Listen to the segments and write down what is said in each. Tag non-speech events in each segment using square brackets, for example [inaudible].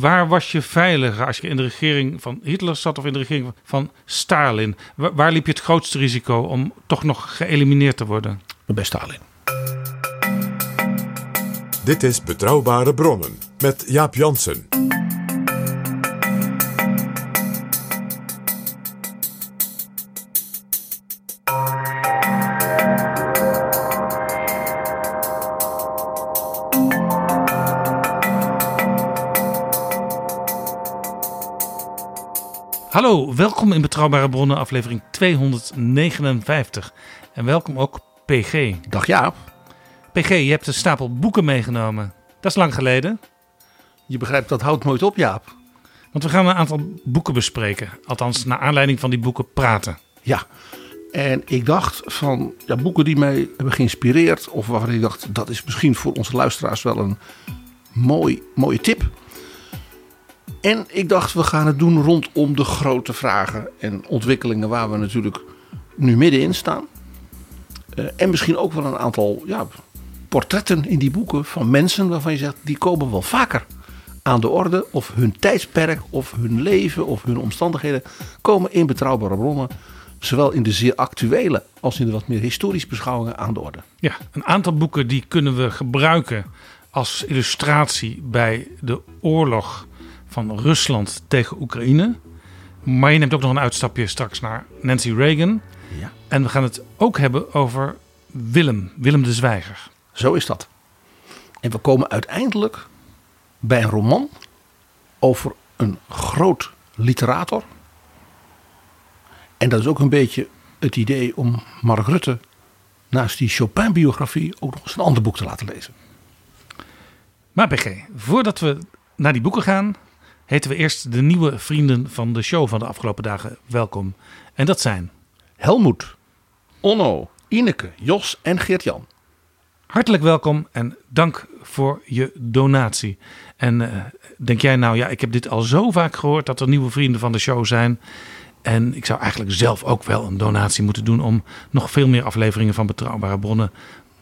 Waar was je veiliger als je in de regering van Hitler zat of in de regering van Stalin? Waar, waar liep je het grootste risico om toch nog geëlimineerd te worden? Bij Stalin. Dit is Betrouwbare Bronnen met Jaap Jansen. Hallo, welkom in Betrouwbare Bronnen, aflevering 259. En welkom ook PG. Dag Jaap. PG, je hebt een stapel boeken meegenomen. Dat is lang geleden, Je begrijpt, dat houdt nooit op Jaap. want we gaan een aantal boeken bespreken. Althans, naar aanleiding van die boeken praten. Ja. En ik dacht van ja, boeken die mij hebben geïnspireerd. Of waarvan ik dacht, dat is misschien voor onze luisteraars wel een mooi, mooie tip. En ik dacht, we gaan het doen rondom de grote vragen en ontwikkelingen waar we natuurlijk nu middenin staan. Eh, en misschien ook wel een aantal ja, portretten in die boeken van mensen waarvan je zegt, die komen wel vaker aan de orde. Of hun tijdsperk, of hun leven, of hun omstandigheden komen in betrouwbare bronnen. Zowel in de zeer actuele als in de wat meer historische beschouwingen aan de orde. Ja, een aantal boeken die kunnen we gebruiken als illustratie bij de oorlog van Rusland tegen Oekraïne. Maar je neemt ook nog een uitstapje straks naar Nancy Reagan. Ja. En we gaan het ook hebben over Willem, Willem de Zwijger. Zo is dat. En we komen uiteindelijk bij een roman over een groot literator. En dat is ook een beetje het idee om Mark Rutte naast die Chopin-biografie ook nog eens een ander boek te laten lezen. Maar PG, voordat we naar die boeken gaan, heten we eerst de nieuwe vrienden van de show van de afgelopen dagen welkom. En dat zijn Helmoet, Onno, Ineke, Jos en Geert-Jan. Hartelijk welkom en dank voor je donatie. En eh, denk jij nou, ja, ik heb dit al zo vaak gehoord dat er nieuwe vrienden van de show zijn. En ik zou eigenlijk zelf ook wel een donatie moeten doen om nog veel meer afleveringen van betrouwbare bronnen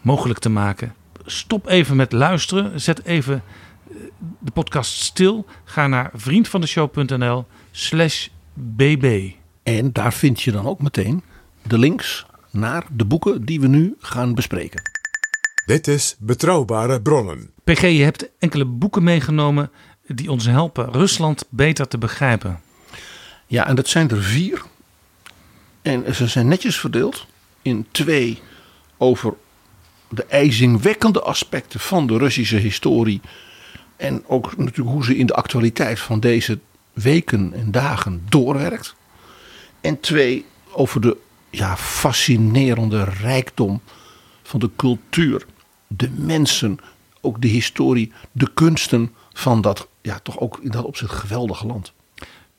mogelijk te maken. Stop even met luisteren. Zet even de podcast stil. Ga naar vriendvandeshow.nl slash bb. En daar vind je dan ook meteen de links naar de boeken die we nu gaan bespreken. Dit is Betrouwbare Bronnen. PG, je hebt enkele boeken meegenomen die ons helpen Rusland beter te begrijpen. Ja, en dat zijn er vier. En ze zijn netjes verdeeld in twee over de ijzingwekkende aspecten van de Russische historie. En ook natuurlijk hoe ze in de actualiteit van deze weken en dagen doorwerkt. En twee over de ja, fascinerende rijkdom van de cultuur, de mensen, ook de historie, de kunsten van dat ja, toch ook in dat opzicht geweldige land.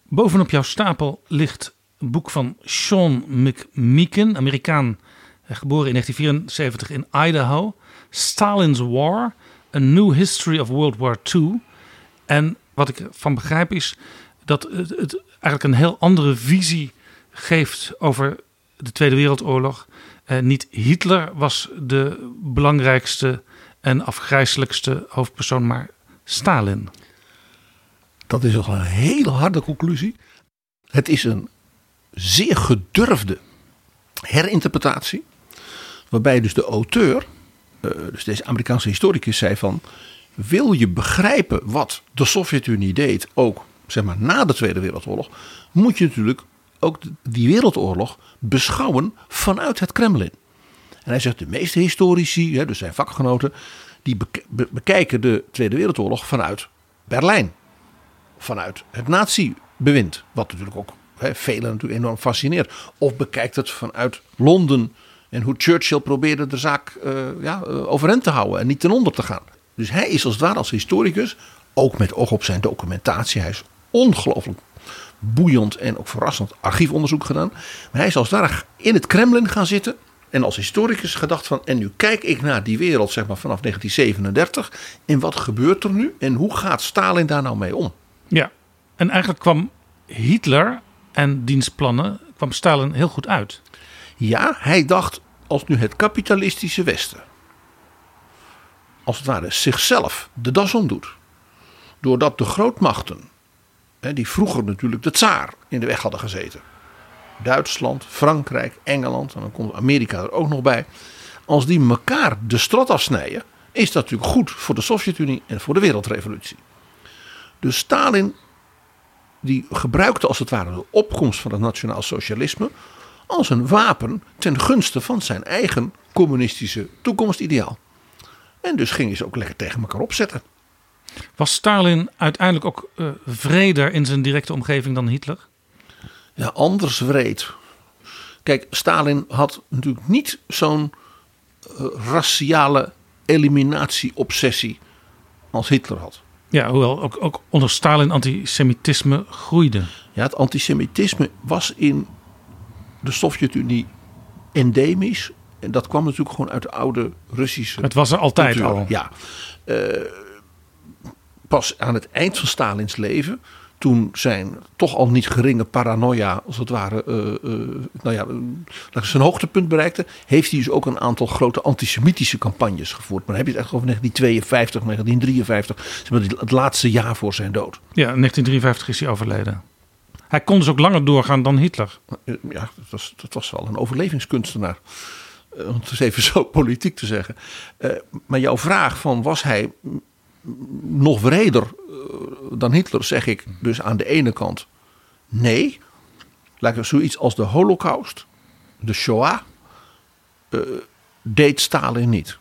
Bovenop jouw stapel ligt een boek van Sean McMeekin, Amerikaan, geboren in 1974 in Idaho. Stalin's War, A New History of World War II. En wat ik ervan begrijp is dat het, het eigenlijk een heel andere visie geeft over de Tweede Wereldoorlog. Eh, niet Hitler was de belangrijkste en afgrijzelijkste hoofdpersoon, maar Stalin. Dat is toch een hele harde conclusie. Het is een zeer gedurfde herinterpretatie. Waarbij dus de auteur, eh, dus deze Amerikaanse historicus, zei van... wil je begrijpen wat de Sovjet-Unie deed, ook zeg maar na de Tweede Wereldoorlog, moet je natuurlijk ook die wereldoorlog beschouwen vanuit het Kremlin. En hij zegt de meeste historici, dus zijn vakgenoten, die bek- be- bekijken de Tweede Wereldoorlog vanuit Berlijn. Vanuit het nazi-bewind. Wat natuurlijk ook velen natuurlijk enorm fascineert. Of bekijkt het vanuit Londen. En hoe Churchill probeerde de zaak eh, ja, eh, overeind te houden en niet ten onder te gaan. Dus hij is als het ware als historicus, ook met oog op zijn documentatie. Hij is ongelooflijk boeiend en ook verrassend archiefonderzoek gedaan. Maar hij is als ware in het Kremlin gaan zitten. En als historicus gedacht van, en nu kijk ik naar die wereld zeg maar vanaf 1937. En wat gebeurt er nu? En hoe gaat Stalin daar nou mee om? Ja, en eigenlijk kwam Hitler en diens plannen, kwam Stalin heel goed uit. Ja, hij dacht als nu het kapitalistische Westen, als het ware zichzelf de das omdoet, doordat de grootmachten, die vroeger natuurlijk de tsaar in de weg hadden gezeten, Duitsland, Frankrijk, Engeland, en dan komt Amerika er ook nog bij, als die elkaar de strot afsnijden, is dat natuurlijk goed voor de Sovjet-Unie en voor de wereldrevolutie. Dus Stalin die gebruikte als het ware de opkomst van het nationaal socialisme als een wapen ten gunste van zijn eigen communistische toekomstideaal. En dus gingen ze ook lekker tegen elkaar opzetten. Was Stalin uiteindelijk ook eh vreder in zijn directe omgeving dan Hitler? Ja, anders wreed. Kijk, Stalin had natuurlijk niet zo'n eh, raciale eliminatie-obsessie als Hitler had. Ja, hoewel ook, ook onder Stalin antisemitisme groeide. Ja, het antisemitisme was in de Sovjet-Unie endemisch. En dat kwam natuurlijk gewoon uit de oude Russische Het was er altijd cultuur. al. Ja. Eh, pas aan het eind van Stalins leven, toen zijn toch al niet geringe paranoia, als het ware, eh, eh, nou ja, zijn hoogtepunt bereikte, heeft hij dus ook een aantal grote antisemitische campagnes gevoerd. Maar dan heb je het echt over 1952, 1953, zeg maar, het laatste jaar voor zijn dood. Ja, in 1953 is hij overleden. Hij kon dus ook langer doorgaan dan Hitler. Ja, dat was, dat was wel een overlevingskunstenaar. Eh, Om het even [laughs] zo politiek te zeggen. Eh, maar jouw vraag van was hij nog wreder eh, dan Hitler, zeg ik dus aan de ene kant nee. Lijkt zoiets als de Holocaust, de Shoah, deed Stalin niet.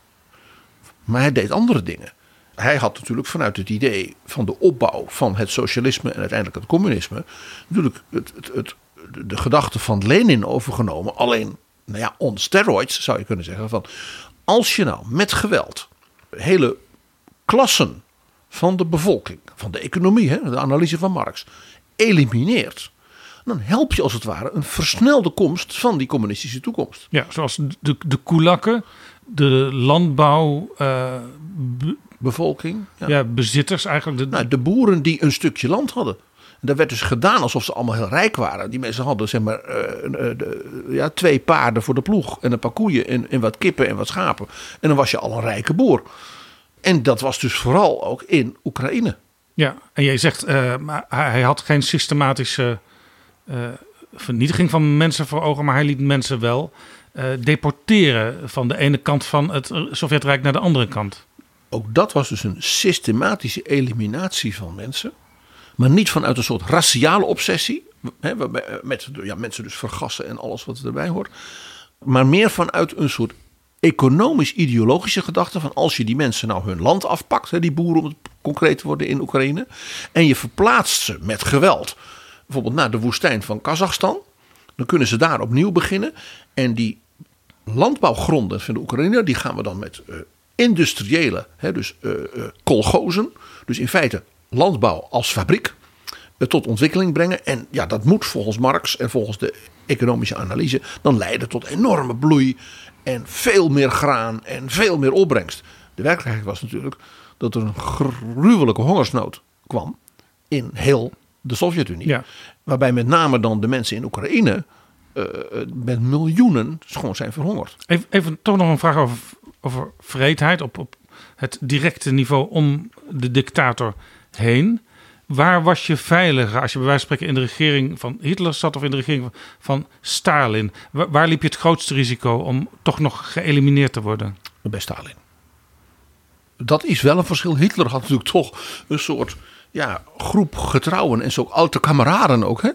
Maar hij deed andere dingen. Hij had natuurlijk vanuit het idee van de opbouw van het socialisme en uiteindelijk het communisme, natuurlijk het, het, het, de gedachte van Lenin overgenomen. Alleen, nou ja, on steroids zou je kunnen zeggen. Van, als je nou met geweld hele klassen van de bevolking, van de economie, hè, de analyse van Marx, elimineert. Dan help je als het ware een versnelde komst van die communistische toekomst. Ja, zoals de, de koelakken, de landbouw, eh, Bevolking. Ja. ja, bezitters eigenlijk. De, Nou, de boeren die een stukje land hadden. En dat werd dus gedaan alsof ze allemaal heel rijk waren. Die mensen hadden zeg maar eh, eh, de- ja, twee paarden voor de ploeg. En een paar koeien en, en wat kippen en wat schapen. En dan was je al een rijke boer. En dat was dus vooral ook in Oekraïne. Ja, en jij zegt, eh, maar hij had geen systematische vernietiging van mensen voor ogen, maar hij liet mensen wel deporteren van de ene kant van het Sovjetrijk naar de andere kant. Ook dat was dus een systematische eliminatie van mensen. Maar niet vanuit een soort raciale obsessie. Hè, waarbij, eh, met ja, mensen dus vergassen en alles wat erbij hoort. Maar meer vanuit een soort economisch-ideologische gedachte. Van als je die mensen nou hun land afpakt. Hè, die boeren om het concreet te worden in Oekraïne. En je verplaatst ze met geweld. Bijvoorbeeld naar de woestijn van Kazachstan. Dan kunnen ze daar opnieuw beginnen. En die landbouwgronden van de Oekraïne, die gaan we dan met eh, industriële, hè, dus eh, kolgozen, dus in feite landbouw als fabriek, eh, tot ontwikkeling brengen. En ja, dat moet volgens Marx en volgens de economische analyse dan leiden tot enorme bloei en veel meer graan en veel meer opbrengst. De werkelijkheid was natuurlijk dat er een gruwelijke hongersnood kwam in heel de Sovjet-Unie. Ja. Waarbij met name dan de mensen in Oekraïne met miljoenen gewoon zijn verhongerd. Even, even toch nog een vraag over, over vreedheid op, op het directe niveau om de dictator heen. Waar was je veiliger als je bij wijze van spreken in de regering van Hitler zat of in de regering van, Stalin? Waar, waar liep je het grootste risico om toch nog geëlimineerd te worden? bij Stalin. dat is wel een verschil. Hitler had natuurlijk toch een soort ja, groep getrouwen en zo oude kameraden ook. Hè?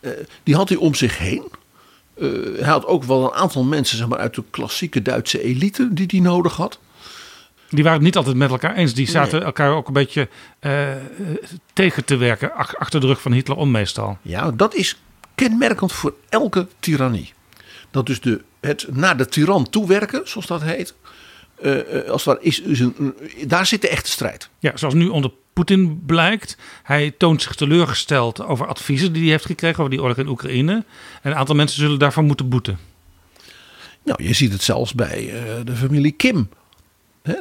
Eh, die had hij om zich heen. Eh, hij had ook wel een aantal mensen zeg maar, uit de klassieke Duitse elite die hij nodig had. Die waren het niet altijd met elkaar eens. Die zaten elkaar ook een beetje eh, tegen te werken. ach- Achter de rug van Hitler om meestal. Ja, dat is kenmerkend voor elke tirannie. Dat dus de, het naar de tiran toewerken, zoals dat heet. Eh, eh, als het is, is een, een- daar zit de echte strijd. Ja, zoals nu onder Poetin blijkt. Hij toont zich teleurgesteld over adviezen die hij heeft gekregen over die oorlog in Oekraïne. En een aantal mensen zullen daarvan moeten boeten. Nou, je ziet het zelfs bij eh, de familie Kim.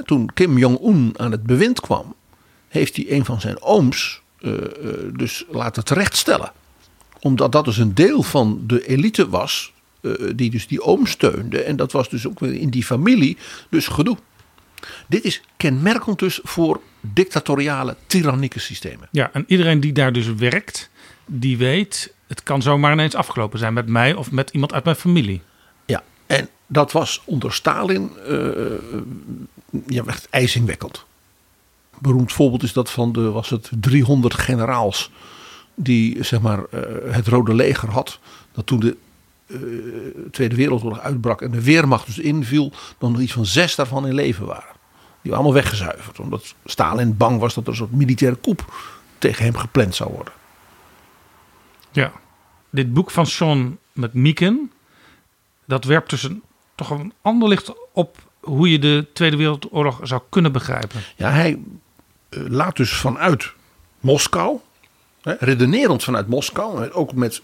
Toen Kim Jong-un aan het bewind kwam, heeft hij een van zijn ooms dus laten terechtstellen. Omdat dat dus een deel van de elite was, eh, die dus die oom steunde. En dat was dus ook weer in die familie dus gedoe. Dit is kenmerkend dus voor dictatoriale, tyrannieke systemen. Ja, en iedereen die daar dus werkt, die weet... het kan zomaar ineens afgelopen zijn met mij of met iemand uit mijn familie. Ja, en dat was onder Stalin eh, ja, echt ijzingwekkend. Beroemd voorbeeld is dat van de, was het 300 generaals die zeg maar eh, het Rode Leger had. Dat toen de eh, Tweede Wereldoorlog uitbrak en de Weermacht dus inviel, dan nog iets van zes daarvan in leven waren. Die waren allemaal weggezuiverd, omdat Stalin bang was dat er een soort militaire coup tegen hem gepland zou worden. Ja. Dit boek van Sean McMeekin, dat werpt dus een, toch een ander licht op hoe je de Tweede Wereldoorlog zou kunnen begrijpen. Ja, hij eh, laat dus vanuit Moskou, hè, redenerend vanuit Moskou, ook met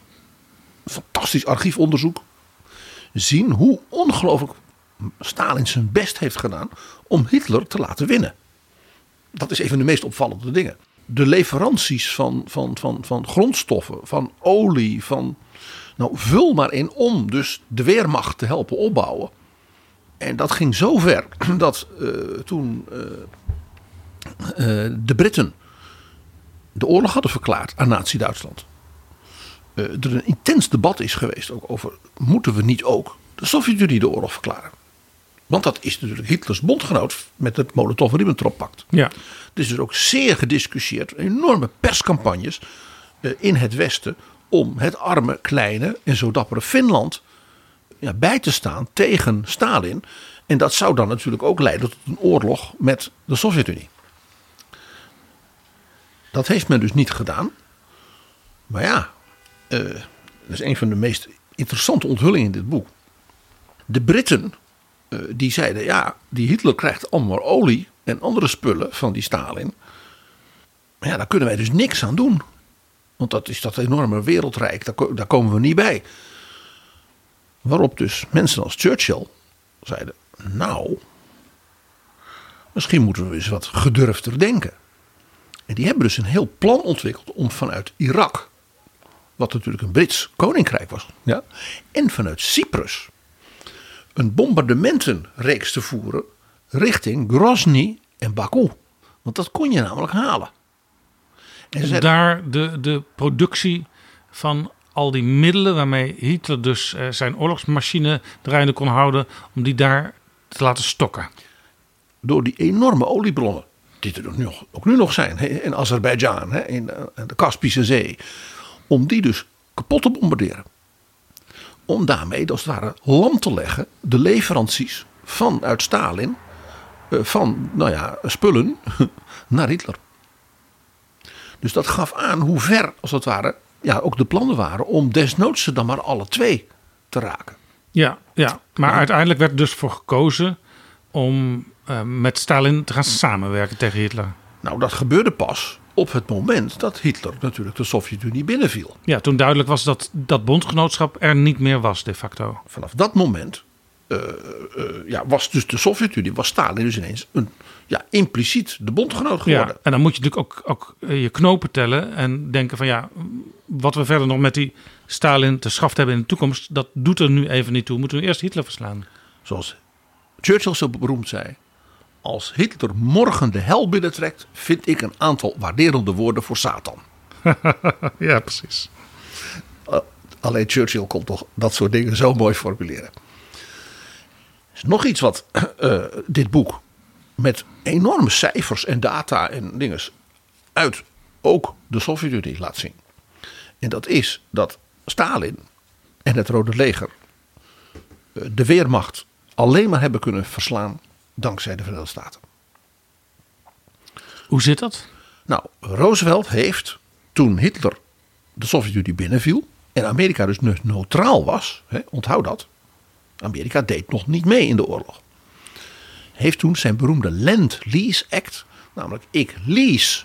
fantastisch archiefonderzoek, zien hoe ongelooflijk Stalin zijn best heeft gedaan om Hitler te laten winnen. Dat is een van de meest opvallende dingen. De leveranties van, van, van, van grondstoffen, van olie, van. Nou, vul maar in om dus de weermacht te helpen opbouwen. En dat ging zo ver [clears throat] dat eh, toen eh, eh, de Britten de oorlog hadden verklaard aan Nazi-Duitsland. Eh, er een intens debat is geweest ook over moeten we niet ook de Sovjet-Unie de oorlog verklaren. Want dat is natuurlijk Hitlers bondgenoot met het Molotov-Ribbentrop-pact. Ja. Er is dus ook zeer gediscussieerd, enorme perscampagnes eh, in het Westen om het arme, kleine en zo dappere Finland ja, bij te staan tegen Stalin. En dat zou dan natuurlijk ook leiden tot een oorlog met de Sovjet-Unie. Dat heeft men dus niet gedaan. Maar ja, eh, dat is een van de meest interessante onthullingen in dit boek. De Britten, eh, die zeiden ja, die Hitler krijgt allemaal olie en andere spullen van die Stalin. Maar ja, daar kunnen wij dus niks aan doen. Want dat is dat enorme wereldrijk, daar, daar komen we niet bij. Waarop dus mensen als Churchill zeiden: Nou, misschien moeten we eens wat gedurfder denken. En die hebben dus een heel plan ontwikkeld om vanuit Irak, wat natuurlijk een Brits koninkrijk was, ja, en vanuit Cyprus een bombardementenreeks te voeren richting Grozny en Baku. Want dat kon je namelijk halen. En zeiden, daar de, de productie van al die middelen waarmee Hitler dus eh, zijn oorlogsmachine draaiende kon houden, om die daar te laten stokken. door die enorme oliebronnen, die er ook nu nog, ook nu nog zijn, hè, in Azerbeidzjan, hè, in eh, de Kaspische Zee, om die dus kapot te bombarderen. Om daarmee, als het ware, lam te leggen, de leveranties vanuit Stalin, eh, van, nou ja, spullen [laughs] naar Hitler. Dus dat gaf aan hoe ver, als het ware, ja, ook de plannen waren om desnoods ze dan maar alle twee te raken. Ja, ja. maar uiteindelijk werd er dus voor gekozen om eh, met Stalin te gaan samenwerken tegen Hitler. Nou, dat gebeurde pas op het moment dat Hitler natuurlijk de Sovjet-Unie binnenviel. Ja, toen duidelijk was dat dat bondgenootschap er niet meer was, de facto. Vanaf dat moment eh, eh, ja, was dus de Sovjet-Unie, was Stalin dus ineens een, ja, impliciet de bondgenoot geworden. Ja, en dan moet je natuurlijk ook, ook eh, je knopen tellen en denken van ja, wat we verder nog met die Stalin te schaft hebben in de toekomst, dat doet er nu even niet toe. Moeten we eerst Hitler verslaan. Zoals Churchill zo beroemd zei. Als Hitler morgen de hel binnentrekt, vind ik een aantal waarderende woorden voor Satan. [laughs] ja, precies. Uh, alleen Churchill kon toch dat soort dingen zo mooi formuleren. Er is nog iets wat uh, dit boek met enorme cijfers en data en dingen uit ook de Sovjet-Unie laat zien. En dat is dat Stalin en het Rode Leger eh, de Weermacht alleen maar hebben kunnen verslaan dankzij de Verenigde Staten. Hoe zit dat? Nou, Roosevelt heeft toen Hitler de Sovjet-Unie binnenviel en Amerika dus neutraal was, hè, onthoud dat. Amerika deed nog niet mee in de oorlog. Heeft toen zijn beroemde Land-Lease Act, namelijk ik lease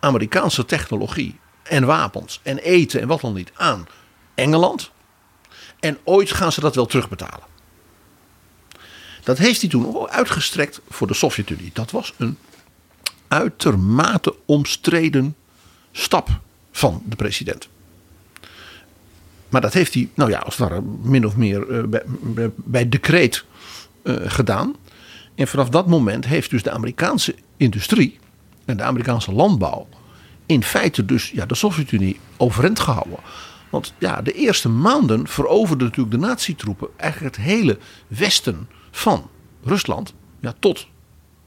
Amerikaanse technologie en wapens en eten en wat dan niet aan Engeland. En ooit gaan ze dat wel terugbetalen. Dat heeft hij toen uitgestrekt voor de Sovjet-Unie. Dat was een uitermate omstreden stap van de president. Maar dat heeft hij, nou ja, als het ware min of meer uh, bij, decreet uh, gedaan. En vanaf dat moment heeft dus de Amerikaanse industrie en de Amerikaanse landbouw in feite dus ja, de Sovjet-Unie overeind gehouden. Want ja, de eerste maanden veroverden natuurlijk de nazi-troepen eigenlijk het hele westen van Rusland ja, tot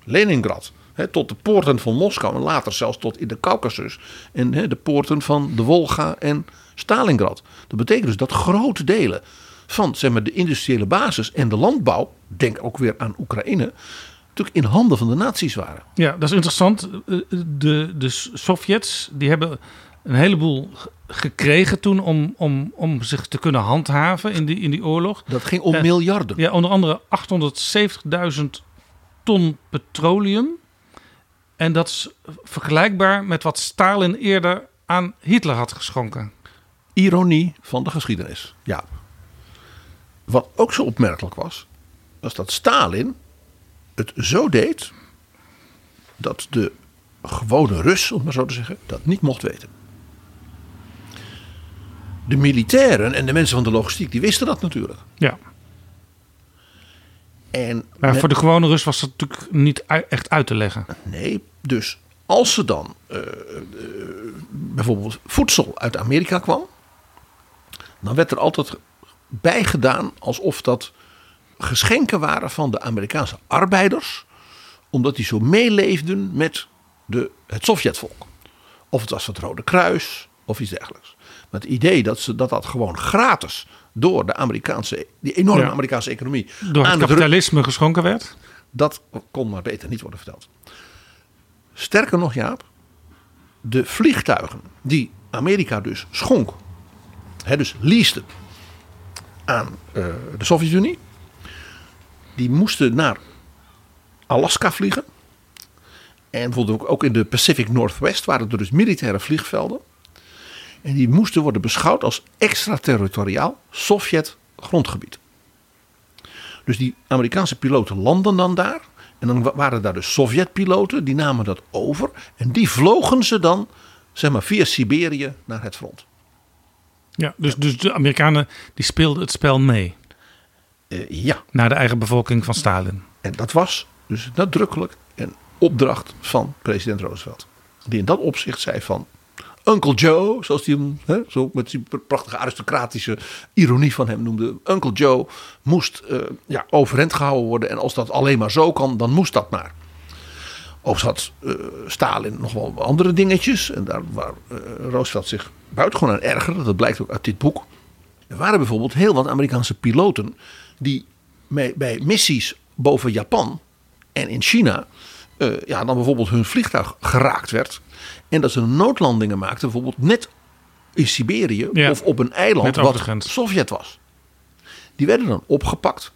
Leningrad. Tot de poorten van Moskou en later zelfs tot in de Caucasus. En de poorten van de Wolga en Stalingrad. Dat betekent dus dat grote delen van zeg maar, de industriële basis en de landbouw, denk ook weer aan Oekraïne, natuurlijk in handen van de nazi's waren. Ja, dat is interessant. De, de Sovjets die hebben een heleboel gekregen toen om, om, om zich te kunnen handhaven in die, in die oorlog. Dat ging om miljarden. Ja, onder andere 870.000 ton petroleum. En dat is vergelijkbaar met wat Stalin eerder aan Hitler had geschonken. Ironie van de geschiedenis, ja. Wat ook zo opmerkelijk was, was dat Stalin het zo deed dat de gewone Rus, om maar zo te zeggen, dat niet mocht weten. De militairen en de mensen van de logistiek, die wisten dat natuurlijk. Ja. En maar voor de gewone Rus was dat natuurlijk niet echt uit te leggen. Nee, dus als er dan uh, uh, bijvoorbeeld voedsel uit Amerika kwam, dan werd er altijd bij gedaan alsof dat geschenken waren van de Amerikaanse arbeiders, omdat die zo meeleefden met de, het Sovjetvolk. Of het was het Rode Kruis of iets dergelijks. Maar het idee dat ze, dat, dat gewoon gratis door de Amerikaanse, die enorme ja. Amerikaanse economie. Door het kapitalisme geschonken werd? Dat kon maar beter niet worden verteld. Sterker nog, Jaap, de vliegtuigen die Amerika dus schonk, hè, dus leaste aan uh, de Sovjet-Unie, die moesten naar Alaska vliegen. En bijvoorbeeld ook in de Pacific Northwest waren er dus militaire vliegvelden. En die moesten worden beschouwd als extraterritoriaal Sovjet grondgebied. Dus die Amerikaanse piloten landen dan daar. En dan waren daar de Sovjet-piloten, die namen dat over. En die vlogen ze dan, zeg maar, via Siberië naar het front. Ja, dus, dus de Amerikanen die speelden het spel mee. Uh, ja. Naar de eigen bevolking van Stalin. En dat was dus nadrukkelijk een opdracht van president Roosevelt. Die in dat opzicht zei van Uncle Joe, zoals hij hem zo met die prachtige aristocratische ironie van hem noemde. Uncle Joe moest uh, ja, overeind gehouden worden. En als dat alleen maar zo kan, dan moest dat maar. Ook had uh, Stalin nog wel andere dingetjes. En daar waar uh, Roosevelt zich buitengewoon aan ergerde. Dat blijkt ook uit dit boek. Er waren bijvoorbeeld heel wat Amerikaanse piloten. die bij, missies boven Japan en in China. Ja, dan bijvoorbeeld hun vliegtuig geraakt werd. En dat ze noodlandingen maakten, bijvoorbeeld net in Siberië Ja. of op een eiland wat. Sovjet was. Die werden dan opgepakt.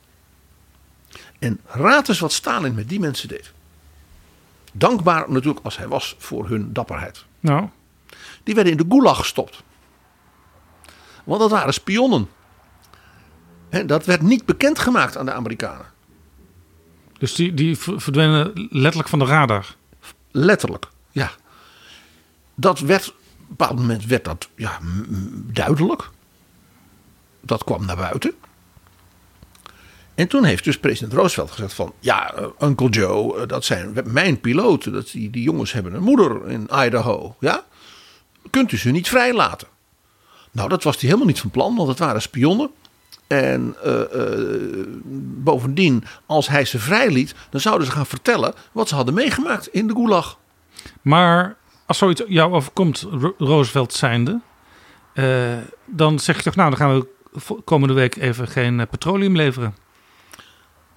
En raad eens wat Stalin met die mensen deed. Dankbaar natuurlijk als hij was voor hun dapperheid. Nou, Die werden in de gulag gestopt. Want dat waren spionnen. En dat werd niet bekendgemaakt aan de Amerikanen. dus die, die verdwenen letterlijk van de radar. Letterlijk, ja. Dat werd, op een bepaald moment werd dat ja, duidelijk. Dat kwam naar buiten. En toen heeft dus president Roosevelt gezegd van... Ja, eh, Uncle Joe, eh, dat zijn mijn piloten. Dat, die, die jongens hebben een moeder in Idaho. Ja? Kunt u ze niet vrijlaten? Nou, dat was hij helemaal niet van plan, want het waren spionnen. En eh, bovendien, als hij ze vrijliet, dan zouden ze gaan vertellen wat ze hadden meegemaakt in de gulag. Maar als zoiets jou overkomt, Ro- Roosevelt zijnde, eh, dan zeg je toch, nou, dan gaan we komende week even geen eh, petroleum leveren.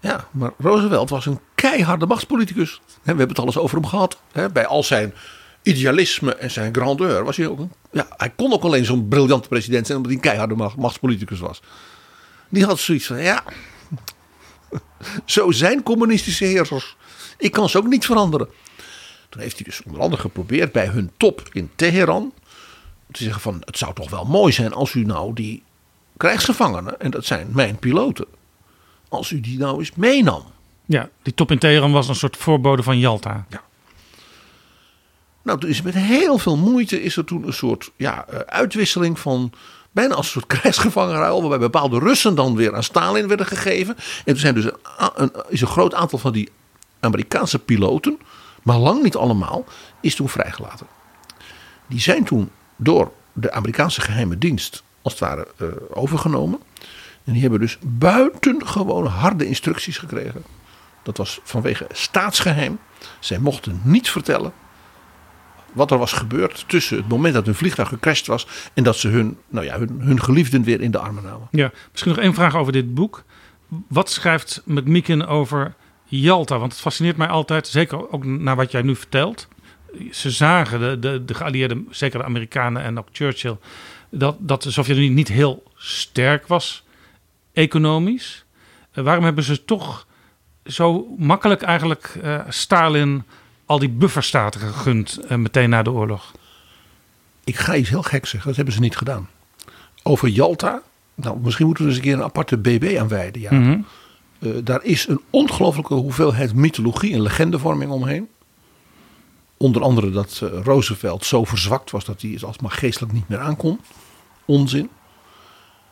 Ja, maar Roosevelt was een keiharde machtspoliticus. We hebben het alles over hem gehad. Bij al zijn idealisme en zijn grandeur was hij ook een... Ja, hij kon ook alleen zo'n briljante president zijn omdat hij een keiharde macht- machtspoliticus was. Die had zoiets van, ja, [laughs] zo zijn communistische heersers. Ik kan ze ook niet veranderen. Toen heeft hij dus onder andere geprobeerd bij hun top in Teheran te zeggen van het zou toch wel mooi zijn als u nou die krijgsgevangenen, en dat zijn mijn piloten, als u die nou eens meenam. Ja, die top in Teheran was een soort voorbode van Jalta. Nou, toen is er met heel veel moeite is er toen een soort ja, eh, uitwisseling van bijna als een soort [laughs] krijgsgevangenruil, waarbij bepaalde Russen dan weer aan Stalin werden gegeven. En toen zijn dus een, is een groot aantal van die Amerikaanse piloten, maar lang niet allemaal, is toen vrijgelaten. Die zijn toen door de Amerikaanse geheime dienst als het ware eh, overgenomen. En die hebben dus buitengewoon harde instructies gekregen. Dat was vanwege staatsgeheim. Zij mochten niet vertellen wat er was gebeurd tussen het moment dat hun vliegtuig gecrashed was en dat ze hun, nou ja, hun, hun geliefden weer in de armen namen. Ja, misschien nog één vraag over dit boek. Wat schrijft McMicken over Jalta? Want het fascineert mij altijd, zeker ook naar wat jij nu vertelt. Ze zagen, de, de, de geallieerden, zeker de Amerikanen en ook Churchill, dat, dat de Sovjet-Unie niet heel sterk was economisch. Eh, waarom hebben ze toch zo makkelijk eigenlijk eh, Stalin al die bufferstaten gegund eh, meteen na de oorlog? Ik ga iets heel gek zeggen, dat hebben ze niet gedaan. Over Jalta, nou misschien moeten we eens een keer een aparte BB aan wijden. Ja. Eh, daar is een ongelofelijke hoeveelheid mythologie en legendevorming omheen. Onder andere dat eh, Roosevelt zo verzwakt was dat hij alsmaar geestelijk niet meer aankon. Onzin.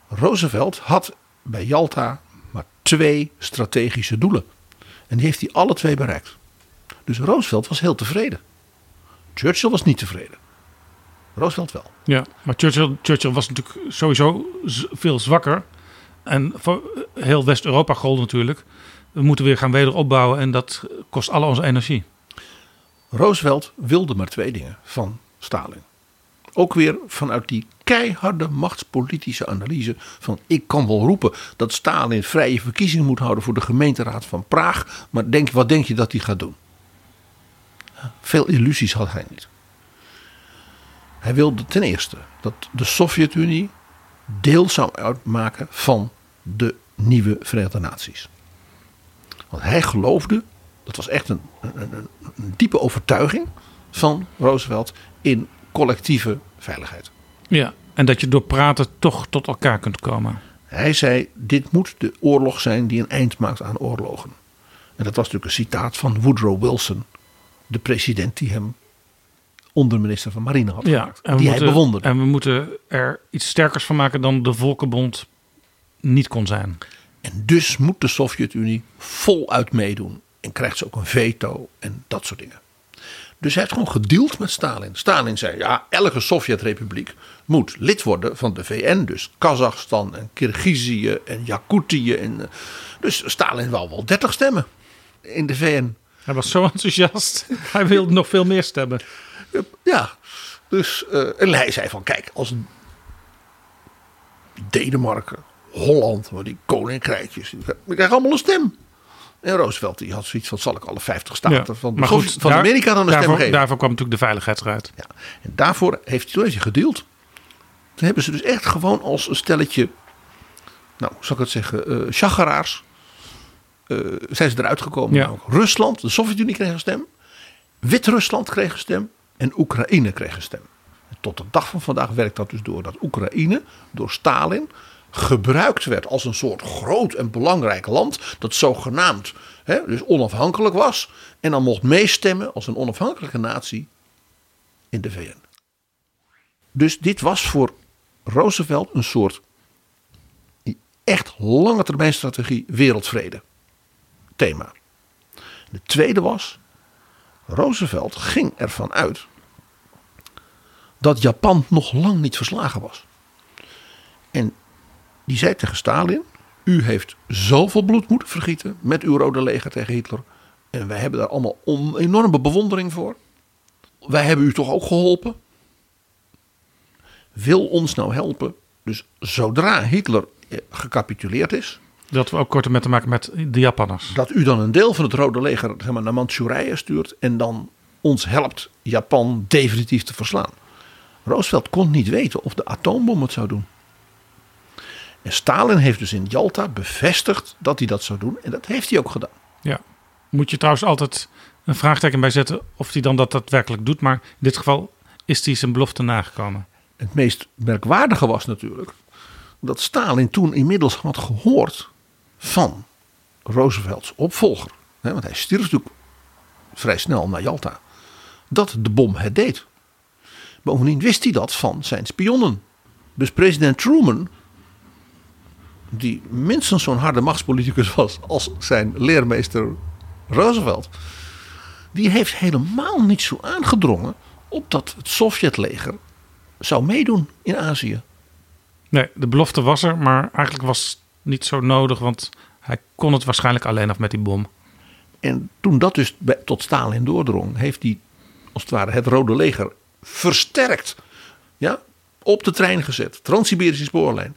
Roosevelt had bij Jalta maar twee strategische doelen. En die heeft hij alle twee bereikt. Dus Roosevelt was heel tevreden. Churchill was niet tevreden. Roosevelt wel. Ja, maar Churchill, Churchill was natuurlijk sowieso veel zwakker. En voor heel West-Europa gold natuurlijk. We moeten weer gaan wederopbouwen en dat kost alle onze energie. Roosevelt wilde maar twee dingen van Stalin. Ook weer vanuit die keiharde machtspolitische analyse van ik kan wel roepen dat Stalin vrije verkiezingen moet houden voor de gemeenteraad van Praag, maar denk, wat denk je dat hij gaat doen? Veel illusies had hij niet. Hij wilde ten eerste dat de Sovjet-Unie deel zou uitmaken van de nieuwe Verenigde Naties. Want hij geloofde, dat was echt een, een, een, een diepe overtuiging van Roosevelt in collectieve veiligheid. Ja, en dat je door praten toch tot elkaar kunt komen. Hij zei: Dit moet de oorlog zijn die een eind maakt aan oorlogen. En dat was natuurlijk een citaat van Woodrow Wilson, de president die hem onderminister van Marine had Ja, en die hij bewonderde. en we moeten er iets sterkers van maken dan de Volkenbond niet kon zijn. En dus moet de Sovjet-Unie voluit meedoen. En krijgt ze ook een veto en dat soort dingen. Dus hij heeft gewoon gedeeld met Stalin. Stalin zei: ja, elke Sovjet-republiek moet lid worden van de VN. Dus Kazachstan en Kirgizië en Jakutië. En, eh, dus Stalin wou wel 30 stemmen in de VN. Hij was zo enthousiast. Hij wilde nog veel meer stemmen. Ja, dus eh, en hij zei van kijk, als Denemarken, Holland, maar die koninkrijkjes, die krijgen allemaal een stem. En Roosevelt die had zoiets van zal ik alle 50 staten Ja, van, maar goed, van daar- Amerika dan een daarvoor, stem geven. Daarvoor kwam natuurlijk de veiligheidsraad. Ja, en daarvoor heeft, toen heeft hij gedeeld. Toen hebben ze dus echt gewoon als een stelletje, nou, hoe zal ik het zeggen, eh chageraars, eh, zijn ze eruit gekomen. Ja. Rusland, de Sovjet-Unie kreeg een stem. Wit-Rusland kreeg een stem. En Oekraïne kreeg een stem. Tot de dag van vandaag werkt dat dus door dat Oekraïne door Stalin gebruikt werd als een soort groot en belangrijk land. Dat zogenaamd hè, dus onafhankelijk was. En dan mocht meestemmen als een onafhankelijke natie in de VN. Dus dit was voor Roosevelt een soort echt lange termijn strategie wereldvrede thema. De tweede was, Roosevelt ging ervan uit dat Japan nog lang niet verslagen was. En die zei tegen Stalin, U heeft zoveel bloed moeten vergieten met uw rode leger tegen Hitler. En wij hebben daar allemaal een enorme bewondering voor. Wij hebben u toch ook geholpen? Wil ons nou helpen? Dus zodra Hitler eh, gecapituleerd is, Dat we ook korter met te maken met de Japanners. dat u dan een deel van het Rode Leger zeg maar, naar Manchurije stuurt en dan ons helpt Japan definitief te verslaan. Roosevelt kon niet weten of de atoombom het zou doen. En Stalin heeft dus in Jalta bevestigd dat hij dat zou doen en dat heeft hij ook gedaan. Ja. Moet je trouwens altijd een vraagteken bij zetten of hij dan dat daadwerkelijk doet. Maar in dit geval is hij zijn belofte nagekomen. Het meest merkwaardige was natuurlijk dat Stalin toen inmiddels had gehoord van Roosevelts opvolger. Hè, want hij stierf natuurlijk vrij snel naar Jalta. Dat de bom het deed. Bovendien wist hij dat van zijn spionnen. Dus president Truman, die minstens zo'n harde machtspoliticus was als zijn leermeester Roosevelt, die heeft helemaal niet zo aangedrongen op dat het Sovjetleger zou meedoen in Azië. Nee, de belofte was er, maar eigenlijk was het niet zo nodig. Want hij kon het waarschijnlijk alleen af met die bom. En toen dat dus tot Stalin doordrong, heeft hij als het ware het Rode Leger versterkt. Ja, op de trein gezet, Trans-Siberische spoorlijn.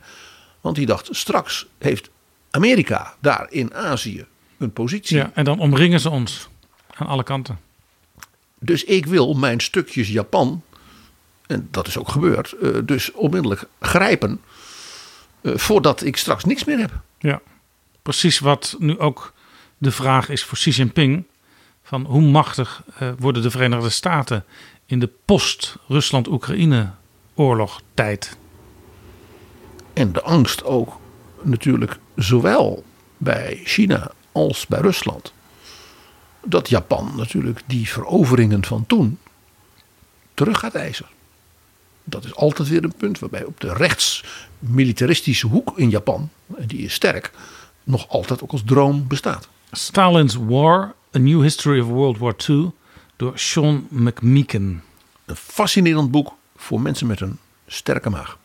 Want hij dacht, straks heeft Amerika daar in Azië een positie. Ja, en dan omringen ze ons aan alle kanten. Dus ik wil mijn stukjes Japan, en dat is ook gebeurd, eh, dus onmiddellijk grijpen. eh, voordat ik straks niks meer heb. Ja, precies wat nu ook de vraag is voor Xi Jinping. Van hoe machtig eh, worden de Verenigde Staten in de post-Rusland-Oekraïne-oorlog tijd? En de angst ook natuurlijk zowel bij China als bij Rusland. Dat Japan natuurlijk die veroveringen van toen terug gaat eisen. Dat is altijd weer een punt waarbij op de rechtsmilitaristische hoek in Japan, en die is sterk, nog altijd ook als droom bestaat. Stalin's War, A New History of World War II door Sean McMeeken. Een fascinerend boek voor mensen met een sterke maag.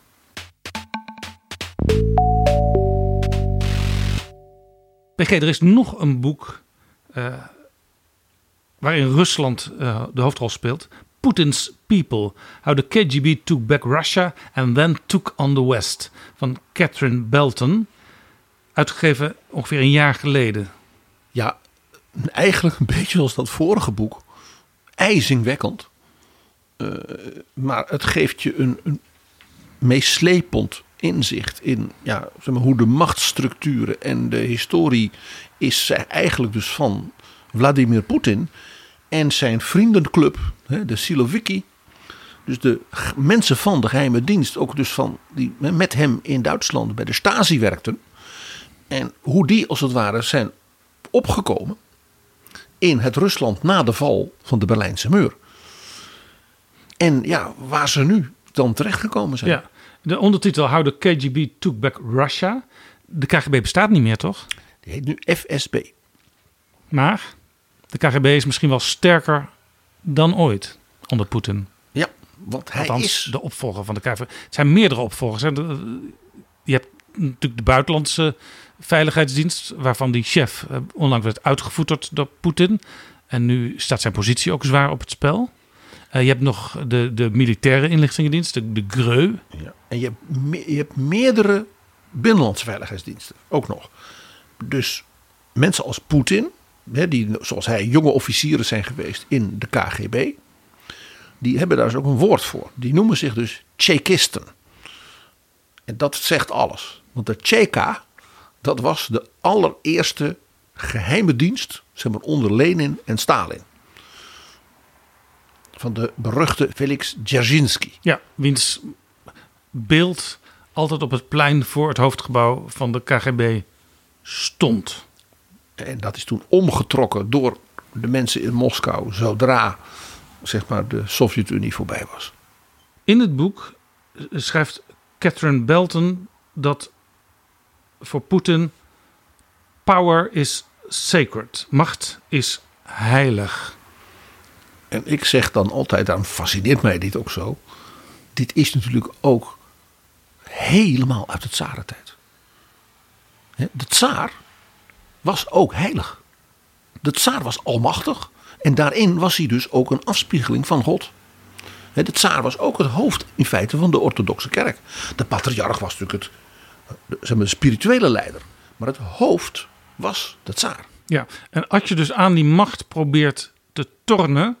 PG, er is nog een boek eh, waarin Rusland eh, de hoofdrol speelt. Putin's People. How the KGB took back Russia and then took on the West. Van Catherine Belton. Uitgegeven ongeveer een jaar geleden. Ja, eigenlijk een beetje zoals dat vorige boek. IJzingwekkend. Eh, maar het geeft je een, een meeslepend inzicht in ja, zeg maar, hoe de machtsstructuren en de historie is eigenlijk dus van Vladimir Poetin en zijn vriendenclub, de Siloviki. Dus de mensen van de geheime dienst, ook dus van die met hem in Duitsland bij de Stasi werkten. En hoe die als het ware zijn opgekomen in het Rusland na de val van de Berlijnse muur. En ja, waar ze nu dan terechtgekomen zijn. Ja. De ondertitel How the KGB took back Russia. De KGB bestaat niet meer, toch? Die heet nu FSB. Maar de KGB is misschien wel sterker dan ooit onder Poetin. Ja, want hij Althans, is... de opvolger van de KGB. Het zijn meerdere opvolgers. Hè. De- Je hebt natuurlijk de buitenlandse veiligheidsdienst, waarvan die chef eh, onlangs werd uitgevoerd door Poetin. En nu staat zijn positie ook zwaar op het spel. Eh, je hebt nog de, de militaire inlichtingendienst, de, de GREU. Ja. En je hebt, je hebt meerdere binnenlandse veiligheidsdiensten. Ook nog. Dus mensen als Poetin, hè, die zoals hij jonge officieren zijn geweest in de KGB. Die hebben daar dus ook een woord voor. Die noemen zich dus Tsjekisten. En dat zegt alles. Want de Tsjeka, dat was de allereerste geheime dienst, zeg maar onder Lenin en Stalin. Van de beruchte Felix Dzerzhinsky. Ja, wiens beeld altijd op het plein voor het hoofdgebouw van de KGB stond. En dat is toen omgetrokken door de mensen in Moskou zodra zeg maar, de Sovjet-Unie voorbij was. In het boek schrijft Catherine Belton dat voor Poetin power is sacred. Macht is heilig. En ik zeg dan altijd, daarom fascineert mij dit ook zo. Dit is natuurlijk ook helemaal uit het zarentijd. hè, de tsaar was ook heilig. De tsaar was almachtig. En daarin was hij dus ook een afspiegeling van God. De tsaar was ook het hoofd in feite van de orthodoxe kerk. De patriarch was natuurlijk het, zeg maar, de spirituele leider. Maar het hoofd was de tsaar. Ja, en als je dus aan die macht probeert te tornen,